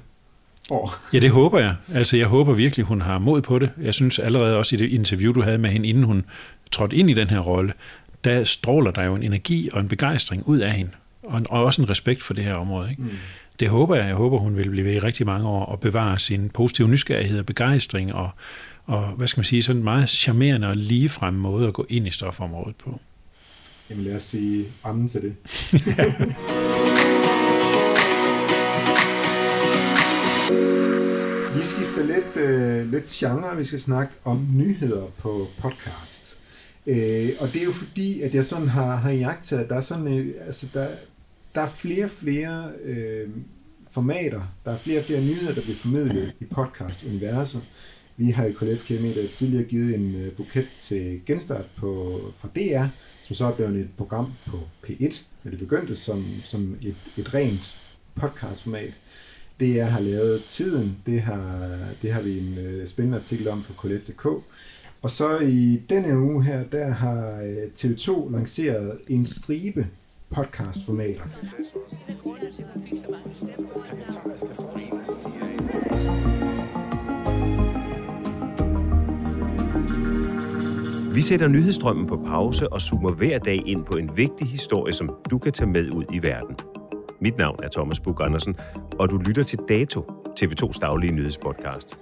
år? Ja, det håber jeg. Altså, jeg håber virkelig, hun har mod på det. Jeg synes allerede også i det interview, du havde med hende, inden hun trådte ind i den her rolle, der stråler der jo en energi og en begejstring ud af hende. Og, og også en respekt for det her område. Ikke? Mm. Det håber jeg. Jeg håber, hun vil blive ved i rigtig mange år og bevare sin positive nysgerrighed og begejstring og, og hvad skal man sige, sådan en meget charmerende og ligefrem måde at gå ind i stofområdet på. Jamen lad os sige ammen til det. Vi skifter lidt, øh, lidt genre. Vi skal snakke om nyheder på podcast. Øh, og det er jo fordi, at jeg sådan har, har jagtet, at der er, sådan, øh, altså der, der er flere og flere øh, formater, der er flere og flere nyheder, der bliver formidlet i podcast-universet. Vi har i KLF Media tidligere givet en øh, buket til genstart på, fra DR, som så er blevet et program på P1, men det begyndte som, som et, et rent podcastformat. format jeg har lavet tiden, det har, det har vi en øh, spændende artikel om på KLF.dk. Og så i denne uge her, der har øh, TV2 lanceret en stribe podcastformater. Vi sætter nyhedsstrømmen på pause og zoomer hver dag ind på en vigtig historie, som du kan tage med ud i verden. Mit navn er Thomas Bug Andersen, og du lytter til Dato, TV2's daglige nyhedspodcast.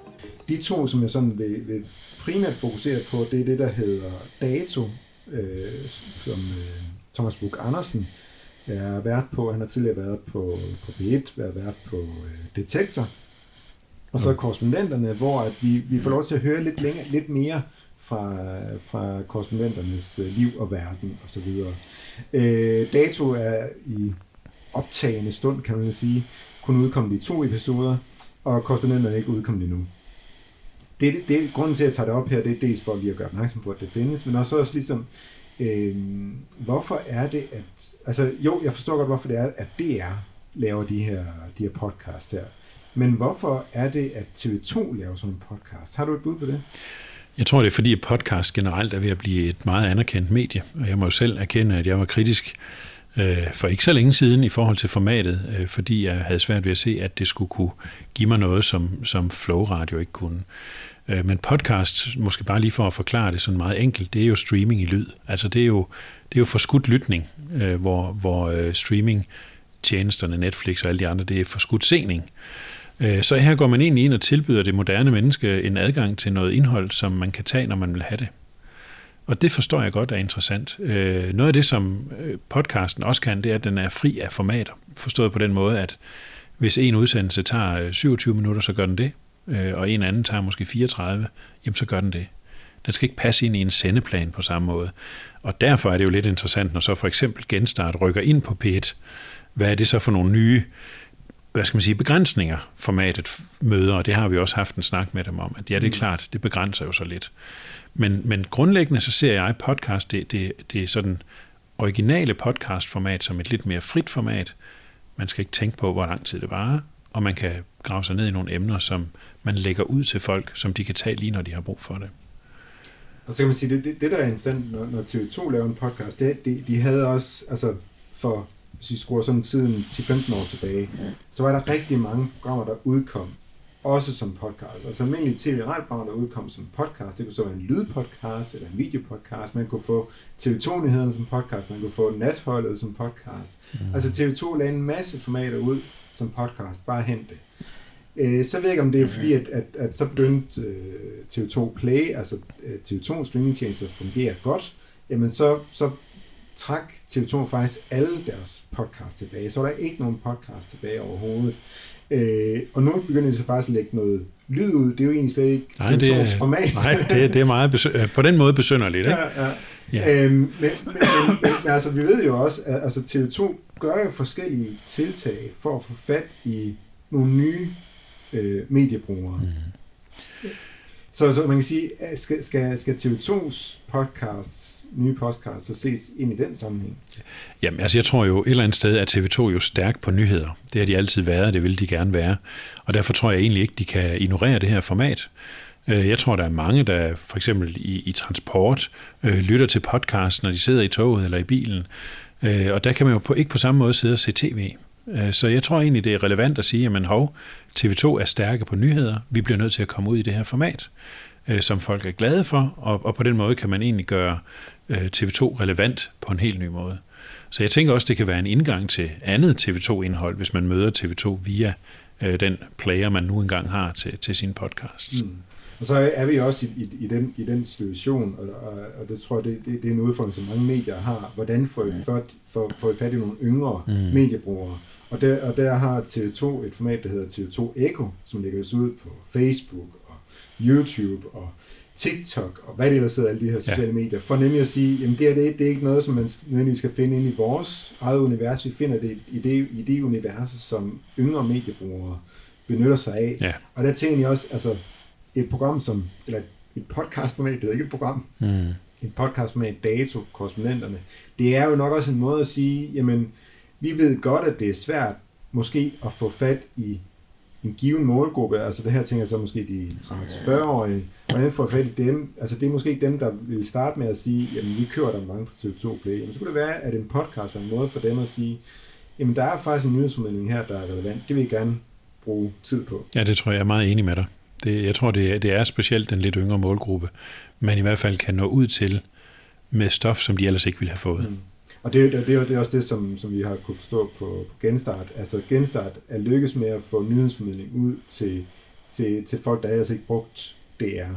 De to, som jeg sådan vil, vil primært fokusere på, det er det, der hedder Dato, øh, som øh, Thomas Bug Andersen er vært på. Han har tidligere været på, på P1, været vært på øh, Detektor. Og så korrespondenterne, hvor at vi, vi får lov til at høre lidt, længere, lidt mere fra, fra korrespondenternes øh, liv og verden osv. Øh, Dato er i optagende stund, kan man sige, kun udkommet i to episoder, og korrespondenten er ikke udkommet endnu. Det, det, det, grunden til, at jeg tager det op her, det er dels for lige at gøre opmærksom på, at det findes, men også, også ligesom, øh, hvorfor er det, at... Altså, jo, jeg forstår godt, hvorfor det er, at DR laver de her, de her podcast her. Men hvorfor er det, at TV2 laver sådan en podcast? Har du et bud på det? Jeg tror, det er fordi, at podcast generelt er ved at blive et meget anerkendt medie, og jeg må jo selv erkende, at jeg var kritisk øh, for ikke så længe siden i forhold til formatet, øh, fordi jeg havde svært ved at se, at det skulle kunne give mig noget, som, som Flow Radio ikke kunne. Øh, men podcast, måske bare lige for at forklare det sådan meget enkelt, det er jo streaming i lyd. Altså det er jo, det er jo forskudt lytning, øh, hvor, hvor øh, streaming tjenesterne, Netflix og alle de andre, det er forskudt sening. Øh, så her går man egentlig ind og tilbyder det moderne menneske en adgang til noget indhold, som man kan tage, når man vil have det. Og det forstår jeg godt er interessant. Øh, Noget af det, som øh, podcasten også kan, det er, at den er fri af formater. Forstået på den måde, at hvis en udsendelse tager øh, 27 minutter, så gør den det, øh, og en anden tager måske 34, jamen så gør den det. Den skal ikke passe ind i en sendeplan på samme måde. Og derfor er det jo lidt interessant, når så for eksempel Genstart rykker ind på P1. Hvad er det så for nogle nye hvad skal man sige, begrænsninger formatet møder, og det har vi også haft en snak med dem om, at ja, det er klart, det begrænser jo så lidt. Men, men grundlæggende så ser jeg podcast, det, det, det er sådan originale podcastformat som et lidt mere frit format. Man skal ikke tænke på, hvor lang tid det varer, og man kan grave sig ned i nogle emner, som man lægger ud til folk, som de kan tage lige, når de har brug for det. Og så kan man sige, det, det, det der er interessant, når, når TV2 laver en podcast, det de, de havde også, altså for hvis vi skruer sådan tiden 10-15 år tilbage, så var der rigtig mange programmer, der udkom, også som podcast. Altså almindelige tv og der udkom som podcast. Det kunne så være en lydpodcast eller en videopodcast. Man kunne få TV2-nyhederne som podcast. Man kunne få Natholdet som podcast. Mm. Altså TV2 lagde en masse formater ud som podcast. Bare hent det. Øh, så ved jeg ikke, om det er fordi, at, at, at så begyndte øh, TV2 Play, altså øh, TV2 streamingtjenester, fungerer godt. Jamen så, så trak TV2 faktisk alle deres podcast tilbage. Så var der ikke nogen podcast tilbage overhovedet. Øh, og nu begynder de så faktisk at lægge noget lyd ud. Det er jo egentlig slet ikke nej, det format. Nej, det, det er meget besø- øh, på den måde besynderligt. Ikke? Ja, ja. ja. Øhm, men, men, men, men, men altså, vi ved jo også, at altså, TV2 gør jo forskellige tiltag for at få fat i nogle nye øh, mediebrugere. Mm. Så, så man kan sige, skal, skal, skal TV2's podcasts nye podcast så ses ind i den sammenhæng? Jamen, altså jeg tror jo et eller andet sted, at TV2 jo stærk på nyheder. Det har de altid været, det vil de gerne være. Og derfor tror jeg egentlig ikke, de kan ignorere det her format. Øh, jeg tror, der er mange, der for eksempel i, i transport øh, lytter til podcast, når de sidder i toget eller i bilen. Øh, og der kan man jo på, ikke på samme måde sidde og se tv. Øh, så jeg tror egentlig, det er relevant at sige, at hov, TV2 er stærke på nyheder. Vi bliver nødt til at komme ud i det her format, øh, som folk er glade for, og, og på den måde kan man egentlig gøre TV2 relevant på en helt ny måde. Så jeg tænker også, det kan være en indgang til andet TV2-indhold, hvis man møder TV2 via den player, man nu engang har til, til sin podcast. Mm. Og så er vi også i, i, i, den, i den situation, og, og, og det tror jeg, det, det, det er en udfordring, som mange medier har. Hvordan får I, fat, for, får I fat i nogle yngre mm. mediebrugere? Og der, og der har TV2 et format, der hedder TV2 Echo, som lægges ud på Facebook og YouTube og TikTok og hvad det ellers hedder, alle de her sociale ja. medier, for nemlig at sige, jamen det er, det, det er ikke noget, som man nødvendigvis skal finde ind i vores eget univers. Vi finder det i det, i det univers, som yngre mediebrugere benytter sig af. Ja. Og der tænker jeg også, altså et program som, eller et podcastformat, det er ikke et program, mm. et podcastformat, dato, korrespondenterne, det er jo nok også en måde at sige, jamen, vi ved godt, at det er svært måske at få fat i en given målgruppe, altså det her tænker jeg så måske de 30-40-årige, hvordan får fat i dem, altså det er måske ikke dem, der vil starte med at sige, jamen vi kører der mange på TV2 Play, jamen så kunne det være, at en podcast var en måde for dem at sige, jamen der er faktisk en nyhedsformidling her, der er relevant, det vil jeg gerne bruge tid på. Ja, det tror jeg, jeg er meget enig med dig. Det, jeg tror, det er, det er specielt den lidt yngre målgruppe, man i hvert fald kan nå ud til med stof, som de ellers ikke ville have fået. Mm. Og det, det, det, det er også det, som, som vi har kunne forstå på, på Genstart. Altså Genstart er lykkes med at få nyhedsformidling ud til, til, til folk, der ellers ikke brugt DR.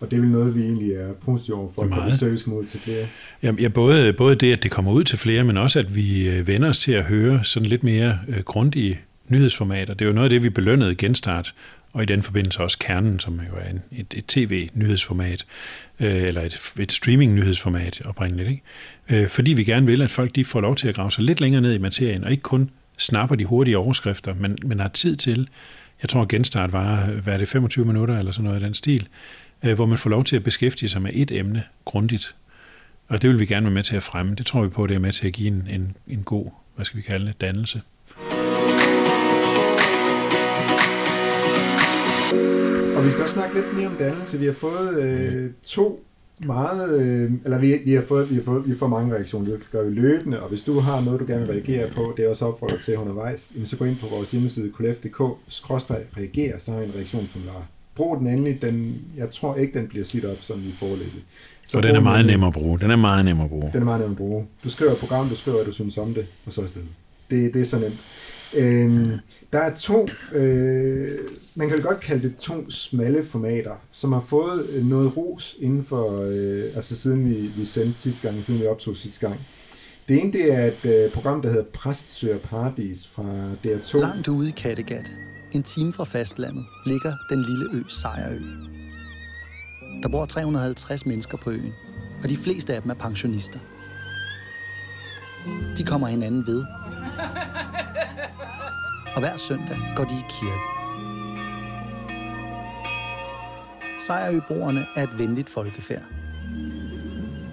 Og det er vel noget, vi egentlig er positive over for, at service kommer ud til flere. Ja, ja både, både det, at det kommer ud til flere, men også, at vi øh, vender os til at høre sådan lidt mere øh, grundige nyhedsformater. Det er jo noget af det, vi belønnede Genstart og i den forbindelse også Kernen, som jo er en, et, et tv-nyhedsformat, øh, eller et, et streaming-nyhedsformat oprindeligt. Ikke? Øh, fordi vi gerne vil, at folk de får lov til at grave sig lidt længere ned i materien, og ikke kun snapper de hurtige overskrifter, men, men har tid til, jeg tror genstart var, hvad er det, 25 minutter eller sådan noget i den stil, øh, hvor man får lov til at beskæftige sig med et emne grundigt. Og det vil vi gerne være med til at fremme. Det tror vi på, det er med til at give en, en, en god, hvad skal vi kalde det, dannelse. Og vi skal også snakke lidt mere om dannelse. Vi har fået øh, to meget, øh, eller vi, vi, har fået, vi, har fået, vi fået mange reaktioner, det gør vi løbende, og hvis du har noget, du gerne vil reagere på, det er også opfordret til undervejs, så gå ind på vores hjemmeside kulef.dk-reager, så har en reaktionsformular. Brug den endelig, den, jeg tror ikke, den bliver slidt op, som vi forlægger. Så og den er meget nem at bruge. Den er meget nem at bruge. Den er meget nem at bruge. Du skriver et program, du skriver, hvad du synes om det, og så er det. Det, det er så nemt. Øhm, der er to, øh, man kan godt kalde det to smalle formater, som har fået øh, noget ros inden for, øh, altså siden vi, vi sendte sidste gang, siden vi optog sidste gang. Det ene det er et øh, program, der hedder Præst søger paradis fra DR2. Langt ude i Kattegat, en time fra fastlandet, ligger den lille ø Sejrø. Der bor 350 mennesker på øen, og de fleste af dem er pensionister. De kommer hinanden ved og hver søndag går de i kirke. Sejrøbroerne er et venligt folkefærd.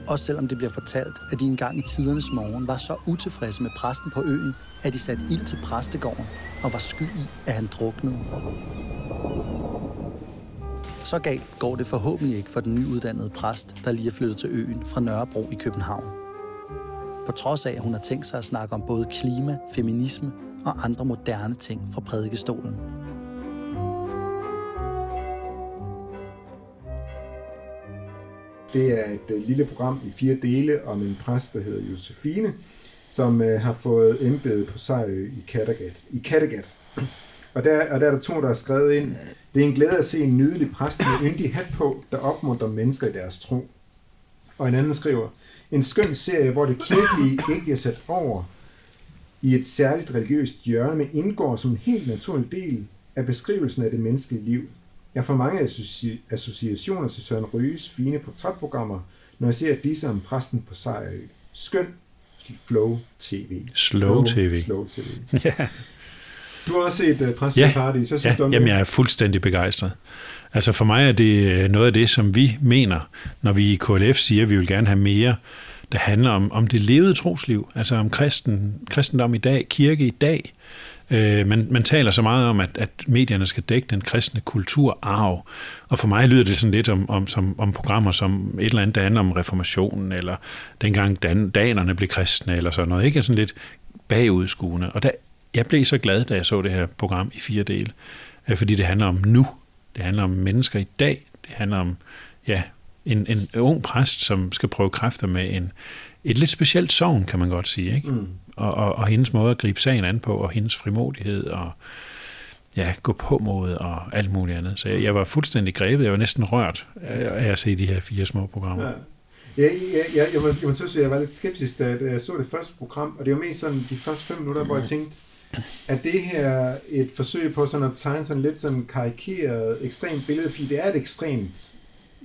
Også selvom det bliver fortalt, at de engang i tidernes morgen var så utilfredse med præsten på øen, at de satte ild til præstegården og var skyld i, at han druknede. Så galt går det forhåbentlig ikke for den nyuddannede præst, der lige er flyttet til øen fra Nørrebro i København. på trods af, at hun har tænkt sig at snakke om både klima, feminisme og andre moderne ting fra prædikestolen. Det er et øh, lille program i fire dele om en præst, der hedder Josefine, som øh, har fået embedet på Sejø i Kattegat. I Kattegat. Og der, og der er der to, der har skrevet ind, det er en glæde at se en nydelig præst med yndig hat på, der opmuntrer mennesker i deres tro. Og en anden skriver, en skøn serie, hvor det kirkelige ikke bliver sat over i et særligt religiøst hjørne, men indgår som en helt naturlig del af beskrivelsen af det menneskelige liv. Jeg får mange associ- associationer til Søren Ryges fine portrætprogrammer, når jeg ser disse om præsten på Sejrø. Skøn Flow TV. Slow TV. Slow TV. Ja. Du har også set uh, Præsten Ja, i Paradis. Hvad ja synes du om jamen jeg er fuldstændig begejstret. Altså for mig er det øh, noget af det, som vi mener, når vi i KLF siger, at vi vil gerne have mere, der handler om, om det levede trosliv, altså om kristen, kristendom i dag, kirke i dag. Øh, man, man taler så meget om, at, at medierne skal dække den kristne kulturarv, og for mig lyder det sådan lidt om, om, som, om programmer som et eller andet, der handler om reformationen, eller dengang dan, danerne blev kristne, eller sådan noget, ikke? Sådan lidt bagudskuende. Og der, jeg blev så glad, da jeg så det her program i fire dele, øh, fordi det handler om nu. Det handler om mennesker i dag. Det handler om ja, en, en ung præst, som skal prøve kræfter med en, et lidt specielt sovn, kan man godt sige. Ikke? Mm. Og, og, og hendes måde at gribe sagen an på, og hendes frimodighed, og ja, gå på mod og alt muligt andet. Så jeg, jeg var fuldstændig grebet. Jeg var næsten rørt af at se de her fire små programmer. Ja. Ja, ja, ja, jeg, må, jeg må synes, at jeg var lidt skeptisk, da, jeg så det første program, og det var mest sådan de første fem minutter, hvor jeg tænkte, at det her et forsøg på sådan at tegne sådan lidt sådan karikeret, ekstremt billede, fordi det er et ekstremt,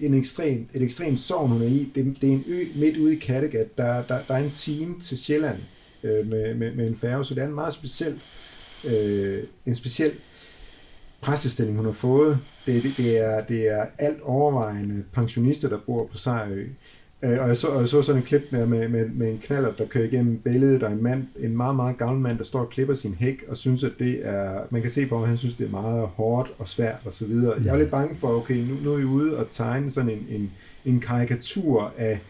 en ekstrem, et ekstremt sovn, hun er i. Det, det er en ø midt ude i Kattegat. Der, der, der er en time til Sjælland øh, med, med, med en færge, så det er en meget speciel, øh, en speciel præstestilling, hun har fået. Det, det, det, er, det er alt overvejende pensionister, der bor på Sejrø. Øh, og jeg så, og jeg så sådan en klip med, med, med, med en knaller, der kører igennem billedet, der er en mand, en meget, meget gammel mand, der står og klipper sin hæk, og synes, at det er, man kan se på, at han synes, det er meget hårdt og svært og så videre. Jeg er lidt bange for, okay, nu, nu er vi ude og tegne sådan en, en, en karikatur af,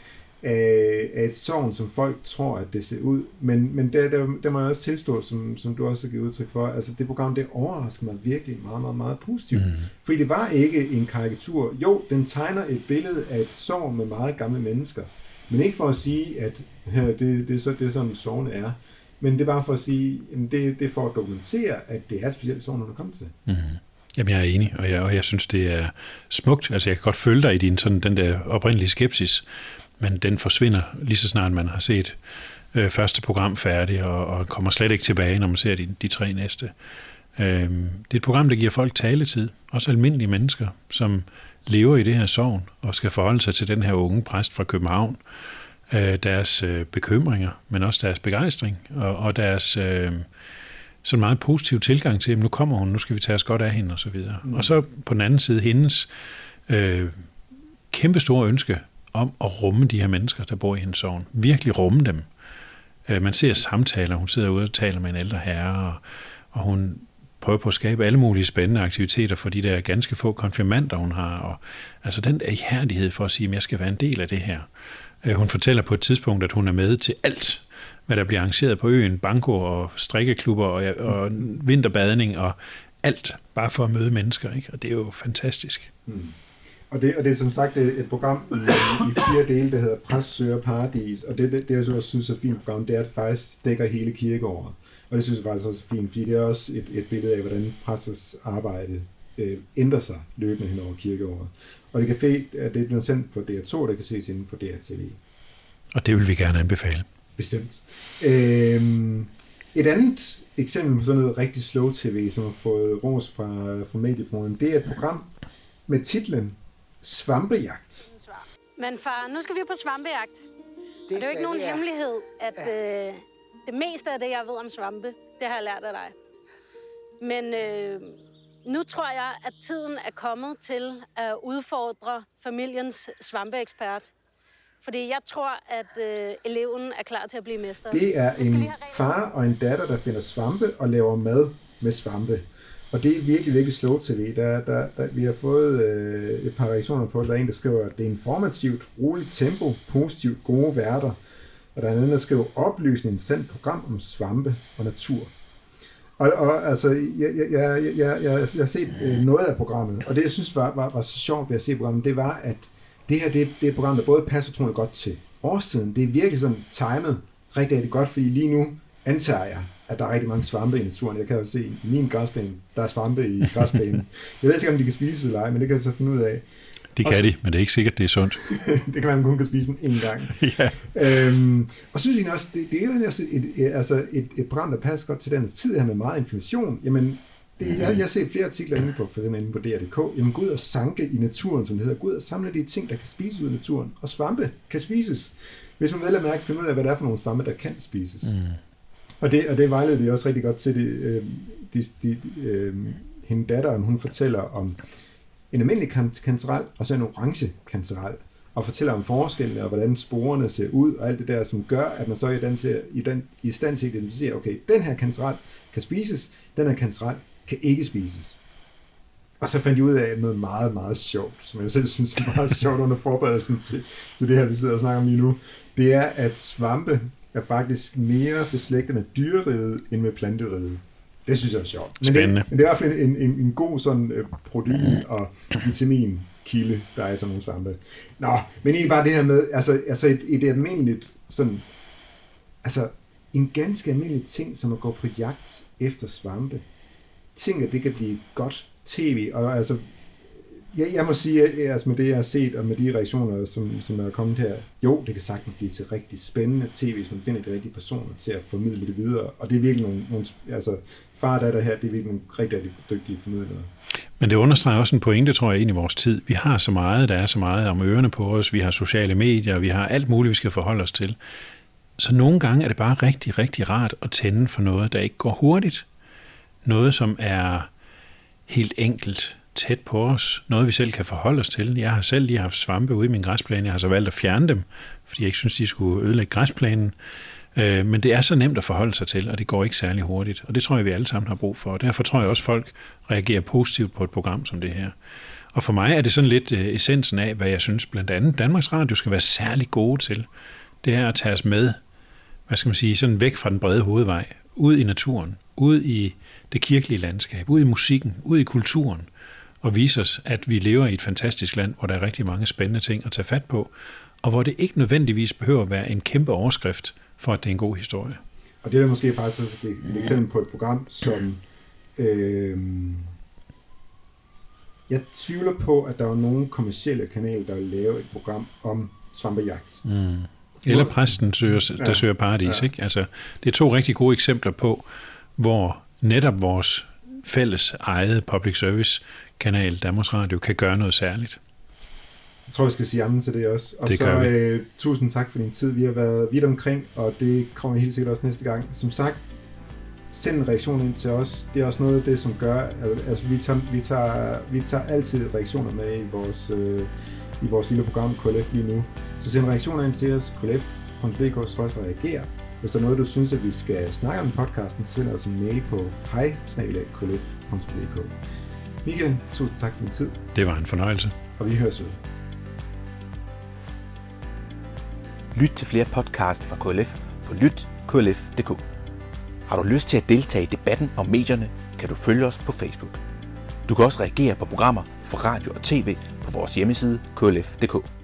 af, af et sovn, som folk tror, at det ser ud. Men, men der, der, der må jeg også tilstå, som, som du også har givet udtryk for, altså det program, det overrasker mig virkelig meget, meget, meget positivt. Mm. Fordi det var ikke en karikatur. Jo, den tegner et billede af et sovn med meget gamle mennesker. Men ikke for at sige, at ja, det, det, er, så, det sådan, sovne er. Men det er bare for at sige, at det, det er for at dokumentere, at det er et specielt sovn, hun er kommet til. Mm. Jamen, jeg er enig, og jeg, og jeg synes, det er smukt. Altså, jeg kan godt følge dig i din, sådan, den der oprindelige skepsis, men den forsvinder lige så snart man har set øh, første program færdig, og, og kommer slet ikke tilbage, når man ser de, de tre næste. Øhm, det er et program, der giver folk taletid, også almindelige mennesker, som lever i det her sovn, og skal forholde sig til den her unge præst fra København, øh, deres øh, bekymringer, men også deres begejstring, og, og deres øh, sådan meget positiv tilgang til, at nu kommer hun, nu skal vi tage os godt af hende, og så videre. Mm. Og så på den anden side, hendes øh, kæmpe store ønske om at rumme de her mennesker, der bor i hendes sovn. Virkelig rumme dem. Øh, man ser samtaler, hun sidder ude og taler med en ældre herre, og, og hun prøver på at skabe alle mulige spændende aktiviteter for de der ganske få konfirmander, hun har. Og, altså den der ihærdighed for at sige, at jeg skal være en del af det her. Øh, hun fortæller på et tidspunkt, at hun er med til alt, hvad der bliver arrangeret på øen. Banko og strikkeklubber og, og vinterbadning og alt, bare for at møde mennesker. Ikke? Og det er jo fantastisk. Mm. Og det, og det er som sagt et, et program i, i fire dele, der hedder Præst søger paradis. Og det, det, det jeg så også synes er fint program, det er, at det faktisk dækker hele kirkeåret. Og det synes jeg faktisk også er fint, fordi det er også et, et billede af, hvordan præsters arbejde øh, ændrer sig løbende hen over kirkeåret. Og det kan fe, at det er blevet sendt på DR2, der kan ses inde på DRTV. Og det vil vi gerne anbefale. Bestemt. Øhm, et andet eksempel på sådan noget rigtig slow tv, som har fået ros fra, fra mediebrugen, det er et program med titlen Svampejagt. Men far, nu skal vi på svampejagt. Det, det er jo ikke nogen ja. hemmelighed, at øh, det meste af det, jeg ved om svampe, det har jeg lært af dig. Men øh, nu tror jeg, at tiden er kommet til at udfordre familiens svampeekspert. Fordi jeg tror, at øh, eleven er klar til at blive mester. Det er en far og en datter, der finder svampe og laver mad med svampe. Og det er virkelig, virkelig slow tv. Der, der, der, vi har fået øh, et par reaktioner på det. Der er en, der skriver, at det er informativt, roligt tempo, positivt, gode værter. Og der er en anden, der skriver oplysning sendt program om svampe og natur. Og, og altså, jeg, jeg, jeg, jeg, jeg, jeg har set øh, noget af programmet, og det, jeg synes var, var, var så sjovt ved at se programmet, det var, at det her det, det er et program, der både passer utrolig godt til årstiden. Det er virkelig sådan timet rigtig, rigtig godt, fordi lige nu antager jeg, at der er rigtig mange svampe i naturen. Jeg kan jo se i min græsplæne, der er svampe i græsplænen. Jeg ved ikke, om de kan spise eller ej, men det kan jeg så finde ud af. Det kan de, men det er ikke sikkert, det er sundt. det kan man kun kan spise dem en gang. ja. øhm, og synes jeg også, det, det er jo et, et, altså et, et program, der passer godt til den tid her med meget inflation. Jamen, det, jeg, jeg set flere artikler inde på, for eksempel inde på DR.dk. Jamen, gå ud og sanke i naturen, som det hedder. Gå ud og samle de ting, der kan spises ud af naturen. Og svampe kan spises. Hvis man vel at mærke, finder ud af, hvad det er for nogle svampe, der kan spises. Mm. Og det, og det vejleder de også rigtig godt til. Det, øh, de, de, øh, hende datteren, hun fortæller om en almindelig kanceral og så en orange kanceral og fortæller om forskellene, og hvordan sporene ser ud, og alt det der, som gør, at man så er i, den til, i, den, i stand til at identificere, okay, den her kanceral kan spises, den her kanceral kan ikke spises. Og så fandt jeg ud af noget meget, meget sjovt, som jeg selv synes er meget sjovt under forberedelsen til, til det her, vi sidder og snakker om lige nu. Det er, at svampe er faktisk mere beslægtet med dyreriget end med planteriget. Det synes jeg er sjovt. Men Spændende. Det, men det er i hvert fald en, en, en god sådan uh, protein- og vitaminkilde, der er i sådan nogle svampe. Nå, men egentlig bare det her med, altså, altså et, et almindeligt sådan, altså en ganske almindelig ting, som at gå på jagt efter svampe. Ting, at det kan blive godt tv, og altså jeg, jeg må sige, at altså med det, jeg har set, og med de reaktioner, som, som er kommet her, jo, det kan sagtens blive til rigtig spændende tv, hvis man finder de rigtige personer til at formidle det videre. Og det er virkelig nogle, nogle altså far der, datter her, det er virkelig nogle rigtig, rigtig dygtige formidlere. Men det understreger også en pointe, tror jeg, ind i vores tid. Vi har så meget, der er så meget om ørerne på os, vi har sociale medier, vi har alt muligt, vi skal forholde os til. Så nogle gange er det bare rigtig, rigtig rart at tænde for noget, der ikke går hurtigt. Noget, som er helt enkelt, tæt på os. Noget, vi selv kan forholde os til. Jeg har selv lige haft svampe ude i min græsplæne. Jeg har så valgt at fjerne dem, fordi jeg ikke synes, de skulle ødelægge græsplænen. Øh, men det er så nemt at forholde sig til, og det går ikke særlig hurtigt. Og det tror jeg, vi alle sammen har brug for. Og derfor tror jeg også, at folk reagerer positivt på et program som det her. Og for mig er det sådan lidt øh, essensen af, hvad jeg synes blandt andet Danmarks Radio skal være særlig gode til. Det er at tage os med, hvad skal man sige, sådan væk fra den brede hovedvej, ud i naturen, ud i det kirkelige landskab, ud i musikken, ud i kulturen, og vise os, at vi lever i et fantastisk land, hvor der er rigtig mange spændende ting at tage fat på, og hvor det ikke nødvendigvis behøver at være en kæmpe overskrift, for at det er en god historie. Og det er måske faktisk også et eksempel på et program, som øh, jeg tvivler på, at der er nogle kommersielle kanaler, der vil lave et program om svampejagt. Mm. Eller præsten, søger, der ja. søger paradis. Ja. Ikke? Altså, det er to rigtig gode eksempler på, hvor netop vores fælles eget public service kanal, Danmarks Radio, kan gøre noget særligt. Jeg tror, vi skal sige jamen til det også. Og det så øh, tusind tak for din tid. Vi har været vidt omkring, og det kommer vi helt sikkert også næste gang. Som sagt, send en reaktion ind til os. Det er også noget af det, som gør, altså vi tager, vi tager, vi tager altid reaktioner med i vores, øh, i vores lille program KLF lige nu. Så send reaktioner ind til os, klf.dk-reager. Hvis der er noget, du synes, at vi skal snakke om i podcasten, så send os en mail på hej Michael, tusind tak for din tid. Det var en fornøjelse. Og vi høres ved. Lyt til flere podcasts fra KLF på lytklf.dk. Har du lyst til at deltage i debatten om medierne, kan du følge os på Facebook. Du kan også reagere på programmer fra radio og tv på vores hjemmeside klf.dk.